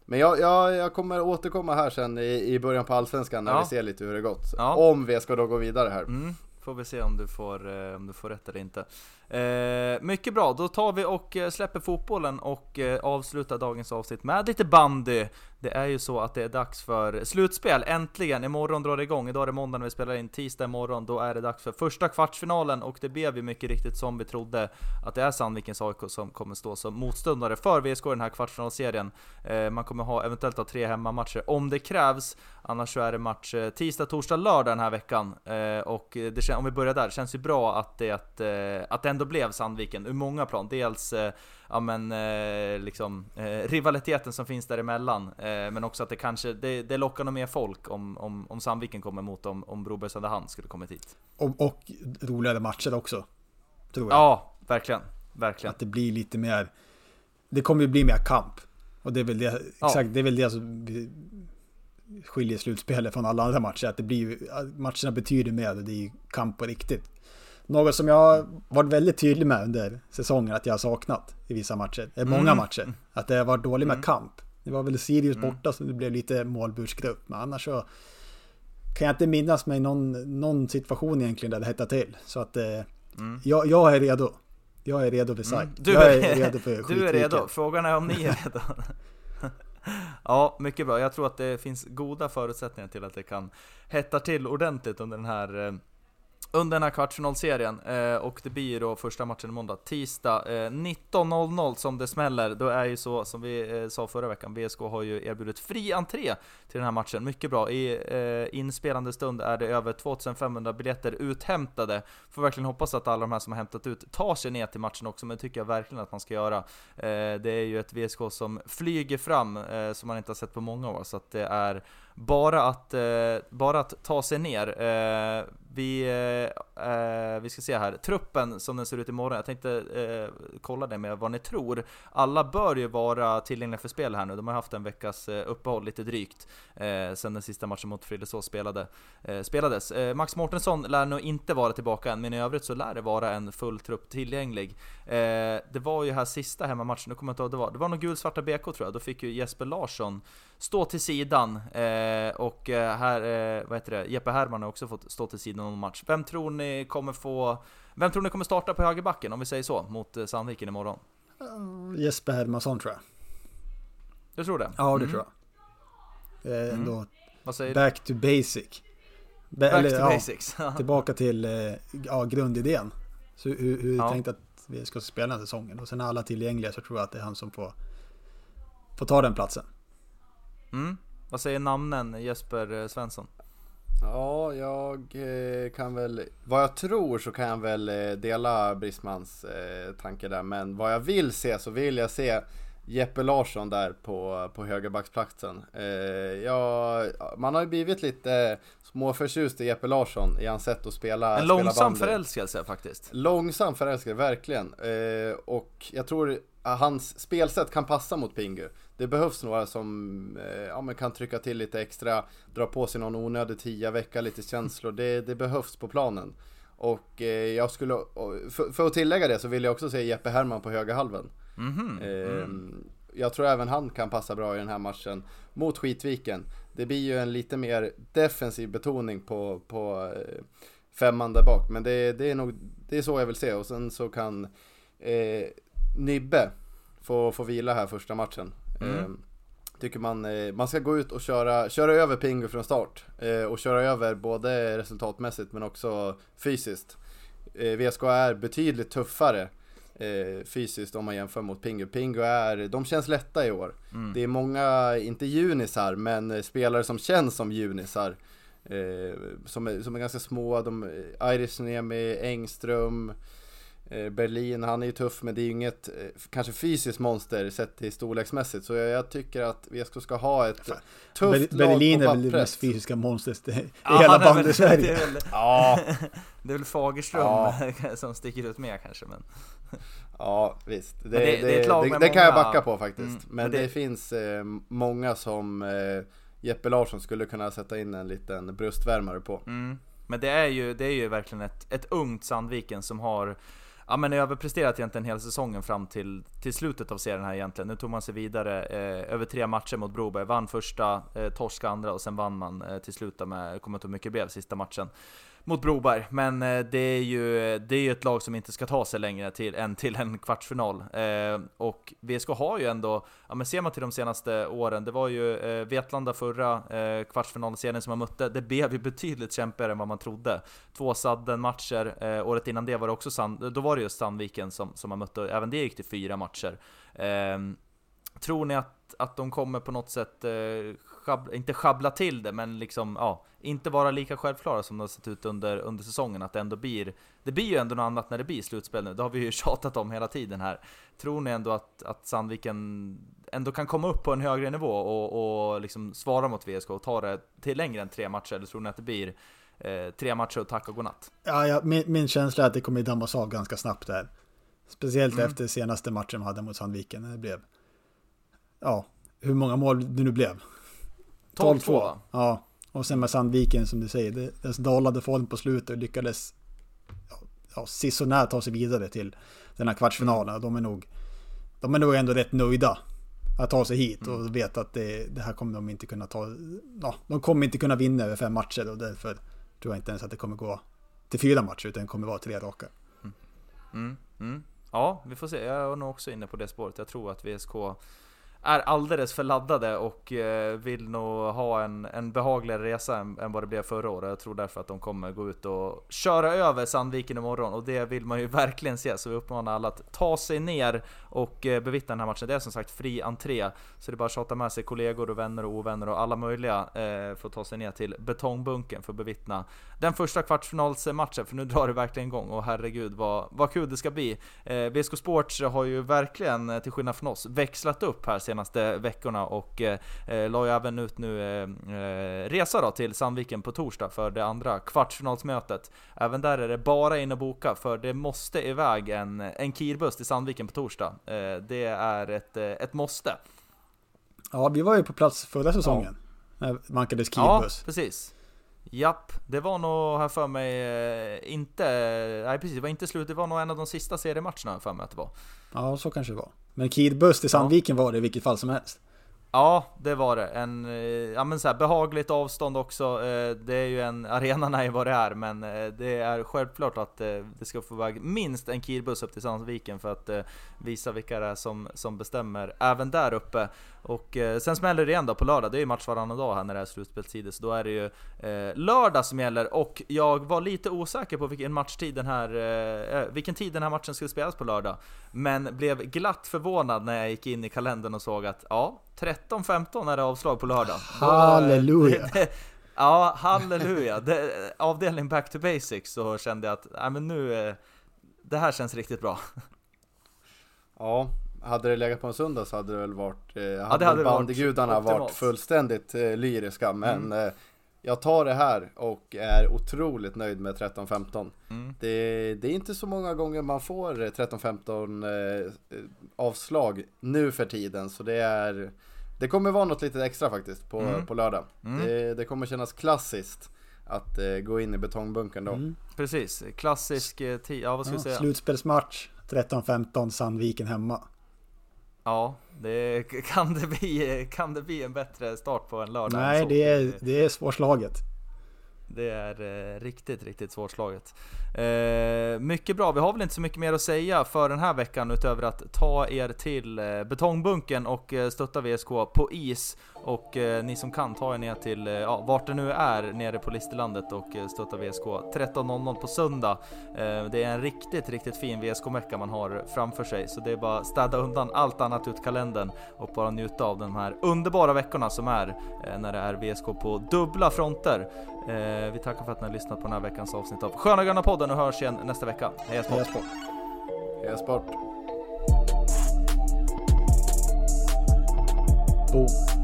Men jag, jag, jag kommer återkomma här sen i, i början på allsvenskan när Ja. vi ser lite hur det gått. Ja. Om vi ska då gå vidare här. Mm, får vi se om du får, eh, om du får rätt eller inte. Eh, mycket bra, då tar vi och eh, släpper fotbollen och eh, avslutar dagens avsnitt med lite bandy. Det är ju så att det är dags för slutspel, äntligen! Imorgon drar det igång, idag är det måndag när vi spelar in, tisdag imorgon, då är det dags för första kvartsfinalen och det blev ju mycket riktigt som vi trodde att det är Sandvikens AIK som kommer stå som motståndare för VSK i den här kvartsfinalserien. Eh, man kommer ha eventuellt ha tre hemmamatcher om det krävs, annars så är det match eh, tisdag, torsdag, lördag den här veckan. Eh, och det, om vi börjar där, det känns ju bra att det, att, att det ändå blev Sandviken ur många plan. Dels eh, ja, men, eh, liksom, eh, rivaliteten som finns däremellan, eh, men också att det kanske det, det lockar nog mer folk om, om, om Sandviken kommer emot om, om Broberg Söderhamn skulle kommit hit. Och, och roligare matcher också. Tror jag. Ja, verkligen. Verkligen. Att det blir lite mer... Det kommer ju bli mer kamp. Och det är väl det, Ja. exakt, det är väl det som skiljer slutspelet från alla andra matcher. Att det blir matcherna betyder mer och det är ju kamp på riktigt. Något som jag har varit väldigt tydlig med under säsongen att jag har saknat i vissa matcher. I många Mm. matcher. Att det har varit dåligt med Mm. kamp. Det var väl Sirius Mm. borta som det blev lite målbursgrupp. Men annars så kan jag inte minnas mig någon, någon situation egentligen där det hettar till. Så att eh, Mm. jag, jag är redo. Jag är redo för SAIK. Mm. Du jag är- redo för Du är redo, frågan är om ni är redo. ja, mycket bra. Jag tror att det finns goda förutsättningar till att det kan hetta till ordentligt under den här, eh, under den här kvartsfinalserien eh, och det blir då första matchen i måndag, tisdag eh, 19.00 som det smäller. Då är ju så som vi eh, sa förra veckan, VSK har ju erbjudit fri entré till den här matchen. Mycket bra. I eh, inspelande stund är det över 2500 biljetter uthämtade. Får verkligen hoppas att alla de här som har hämtat ut tar sig ner till matchen också, men det tycker jag verkligen att man ska göra. Eh, det är ju ett VSK som flyger fram, eh, som man inte har sett på många år, så att det är bara att, eh, bara att ta sig ner. Eh, vi, eh, eh, vi ska se här, truppen som den ser ut imorgon, jag tänkte eh, kolla det med vad ni tror. Alla bör ju vara tillgängliga för spel här nu, de har haft en veckas eh, uppehåll lite drygt eh, sen den sista matchen mot Frillesås spelade, eh, spelades. Eh, Max Mårtensson lär nog inte vara tillbaka än, men i övrigt så lär det vara en full trupp tillgänglig. Eh, det var ju här sista hemmamatchen, nu kommer jag inte ihåg det var, det var nog gulsvarta BK tror jag, då fick ju Jesper Larsson stå till sidan eh, och eh, här, eh, vad heter det, Jeppe Herman har också fått stå till sidan någon match. Vem tror ni kommer få, vem tror ni kommer starta på högerbacken om vi säger så, mot eh, Sandviken imorgon? Jesper Hermansson tror jag. Du tror det? Ja, det Mm. tror jag. Det är ändå Vad säger du? back to basic. Ba- Back eller, to ja, basics. Tillbaka till eh, ja, grundidén. Så hur, hur Ja. tänkt att vi ska spela den här säsongen. Och sen är alla tillgängliga så tror jag att det är han som får, får ta den platsen. Mm. Vad säger namnen Jesper eh, Svensson? Ja, jag eh, kan väl, vad jag tror så kan jag väl eh, dela Brismans tanke där. Men vad jag vill se så vill jag se Jeppe Larsson där på, på högerbacksplatsen. Ja, man har ju blivit lite småförtjust i Jeppe Larsson i hans sätt att spela En spela långsam bandy. förälskelse faktiskt. Långsam förälskare, verkligen. Och jag tror att hans spelsätt kan passa mot Pingu. Det behövs några som eh, ja, men kan trycka till lite extra, dra på sig någon onödig tia, väcka lite känslor. Det, det behövs på planen. Och eh, jag skulle, för, för att tillägga det så vill jag också se Jeppe Herman på högerhalven. Mhm. Eh, Jag tror även han kan passa bra i den här matchen mot Skitviken. Det blir ju en lite mer defensiv betoning på, på eh, femman där bak. Men det, det är nog det är så jag vill se. Och sen så kan eh, Nibbe få, få vila här första matchen. Mm. Eh, tycker man, eh, man ska gå ut och köra, köra över Pingu från start. Eh, och köra över både resultatmässigt men också fysiskt. Eh, VSK är betydligt tuffare fysiskt om man jämför mot Pingu. Pingu är, de känns lätta i år. Mm. Det är många, inte junisar, men spelare som känns som junisar. Eh, som, är, som är ganska små, de, Iris Niemi, Engström, Berlin, han är ju tuff men det är ju inget eh, kanske fysiskt monster sett till storleksmässigt. Så jag, jag tycker att VSK ska ha ett tufft Ber- lag Berlin på är väl det mest fysiska monstret i Ja, hela bandy-Sverige. Det är väl, Ja, det är väl Fagerström Ja. som sticker ut mer kanske men... Ja visst, det, Men det- det, det det, kan jag backa på faktiskt. Mm, men, men det, det- finns eh, många som eh, Jeppe Larsson skulle kunna sätta in en liten bröstvärmare på. Mm. Men det är ju, det är ju verkligen ett, ett ungt Sandviken som har Ja men överpresterat egentligen hela säsongen fram till, till slutet av serien här egentligen. Nu tog man sig vidare eh, över tre matcher mot Broberg, vann första, eh, torska andra och sen vann man eh, till slut med, jag kommer inte ihåg hur mycket det blev, sista matchen mot Broberg. Men eh, det är ju det är ju ett lag som inte ska ta sig längre till, än till en kvartsfinal. Eh, och VSK har ju ändå, ja men ser man till de senaste åren, det var ju eh, Vetlanda förra eh, kvartsfinalserien som man mötte, det blev ju betydligt kämpigare än vad man trodde. Två sadden-matcher, eh, året innan det var det också Sand, då var det just Sandviken som, som man mötte, även det gick till fyra matcher. Eh, tror ni att, att de kommer på något sätt, eh, sjab, inte schabbla till det, men liksom, ja, inte vara lika självklara som de har sett ut under, under säsongen, att det ändå blir, det blir ju ändå något annat när det blir slutspel nu, det har vi ju tjatat om hela tiden här. Tror ni ändå att, att Sandviken ändå kan komma upp på en högre nivå och, och liksom svara mot VSK och ta det till längre än tre matcher, eller tror ni att det blir eh, tre matcher och tack och godnatt? Ja, ja, min, min känsla är att det kommer dammas av ganska snabbt där. Speciellt Mm. efter senaste matchen de hade mot Sandviken. när Det blev, ja, hur många mål det nu blev. 12-2 va? Ja, och sen med Sandviken som du säger, det, dalade form på slutet och lyckades ja, sisånär ta sig vidare till den här kvartsfinalen. De är nog, de är nog ändå rätt nöjda att ta sig hit och vet att det, det här kommer de inte kunna ta. Ja, de kommer inte kunna vinna över fem matcher och därför tror jag inte ens att det kommer gå till fyra matcher utan det kommer vara tre raka. Mm, mm. Ja, vi får se. Jag är nog också inne på det spåret. Jag tror att VSK är alldeles för laddade och eh, vill nog ha en, en behagligare resa än, än vad det blev förra året. Jag tror därför att de kommer gå ut och köra över Sandviken imorgon och det vill man ju verkligen se. Så vi uppmanar alla att ta sig ner och eh, bevittna den här matchen. Det är som sagt fri entré, så det är bara att tjata med sig kollegor och vänner och ovänner och alla möjliga eh, för att ta sig ner till betongbunken för att bevittna den första kvartsfinalsmatchen. För nu drar det verkligen igång och herregud vad, vad kul det ska bli. Eh, VSK Sports har ju verkligen, eh, till skillnad från oss, växlat upp här senaste veckorna och eh, eh, la ju även ut nu eh, eh, resa då till Sandviken på torsdag för det andra kvartsfinalsmötet. Även där är det bara in och boka för det måste iväg en, en kirbuss till Sandviken på torsdag. Eh, det är ett, eh, ett måste. Ja, vi var ju på plats förra säsongen. När vankades Ja, Kibus. precis. Japp, det var nog här för mig inte, nej precis, det var inte slut, det var nog en av de sista seriematcherna här för mig att det var. Ja, så kanske det var. Men Kidbuss till Sandviken var det i vilket fall som helst. Ja, det var det. En, eh, ja men så här, behagligt avstånd också. Eh, Det är ju en, arenan är ju vad det är, men eh, det är självklart att det ska få väg minst en kirbuss upp till Sandviken för att visa vilka det är som, som bestämmer även där uppe. Och eh, sen smäller det igen då på lördag, det är ju match varannan dag här när det är slutspelstider, så då är det ju eh, lördag som gäller. Och jag var lite osäker på vilken matchtid den här, eh, eh, vilken tid den här matchen skulle spelas på lördag. Men blev glatt förvånad när jag gick in i kalendern och såg att ja, 13.15 är det avslag på lördag. Eh, Halleluja. Ja, halleluja. Det, avdelning back to basics så kände jag att, nej men nu, eh, det här känns riktigt bra. Ja, hade det legat på en söndag så hade det väl varit, eh, hade, det hade varit bandygudarna varit optimalt. fullständigt eh, lyriska. Men Mm. eh, jag tar det här och är otroligt nöjd med 13-15. Mm. Det, det är inte så många gånger man får eh, 13-15 eh, eh, avslag nu för tiden. Så det är Det kommer vara något lite extra faktiskt på, Mm. på lördag. Mm. Det, det kommer kännas klassiskt att eh, gå in i betongbunkern då. Mm. Precis, klassisk eh, ja vad ska Ja, säga? slutspelsmatch 13-15 Sandviken hemma. Ja, det kan det, bli, kan det bli en bättre start på en lördag? Nej, det är, det är svårslaget. Det är eh, riktigt, riktigt svårslaget. Eh, mycket bra, vi har väl inte så mycket mer att säga för den här veckan utöver att ta er till eh, betongbunken och eh, stötta VSK på is. Och eh, ni som kan, ta er ner till eh, ja, vart det nu är nere på Listerlandet och eh, stötta VSK 13.00 på söndag. Eh, det är en riktigt, riktigt fin VSK-mecka man har framför sig. Så det är bara att städa undan allt annat ut kalendern och bara njuta av de här underbara veckorna som är eh, när det är VSK på dubbla fronter. Eh, vi tackar för att ni har lyssnat på den här veckans avsnitt av Sköna Gröna Podden och hörs igen nästa vecka. Heja Sport! Heja Sport. Heja sport! Boom.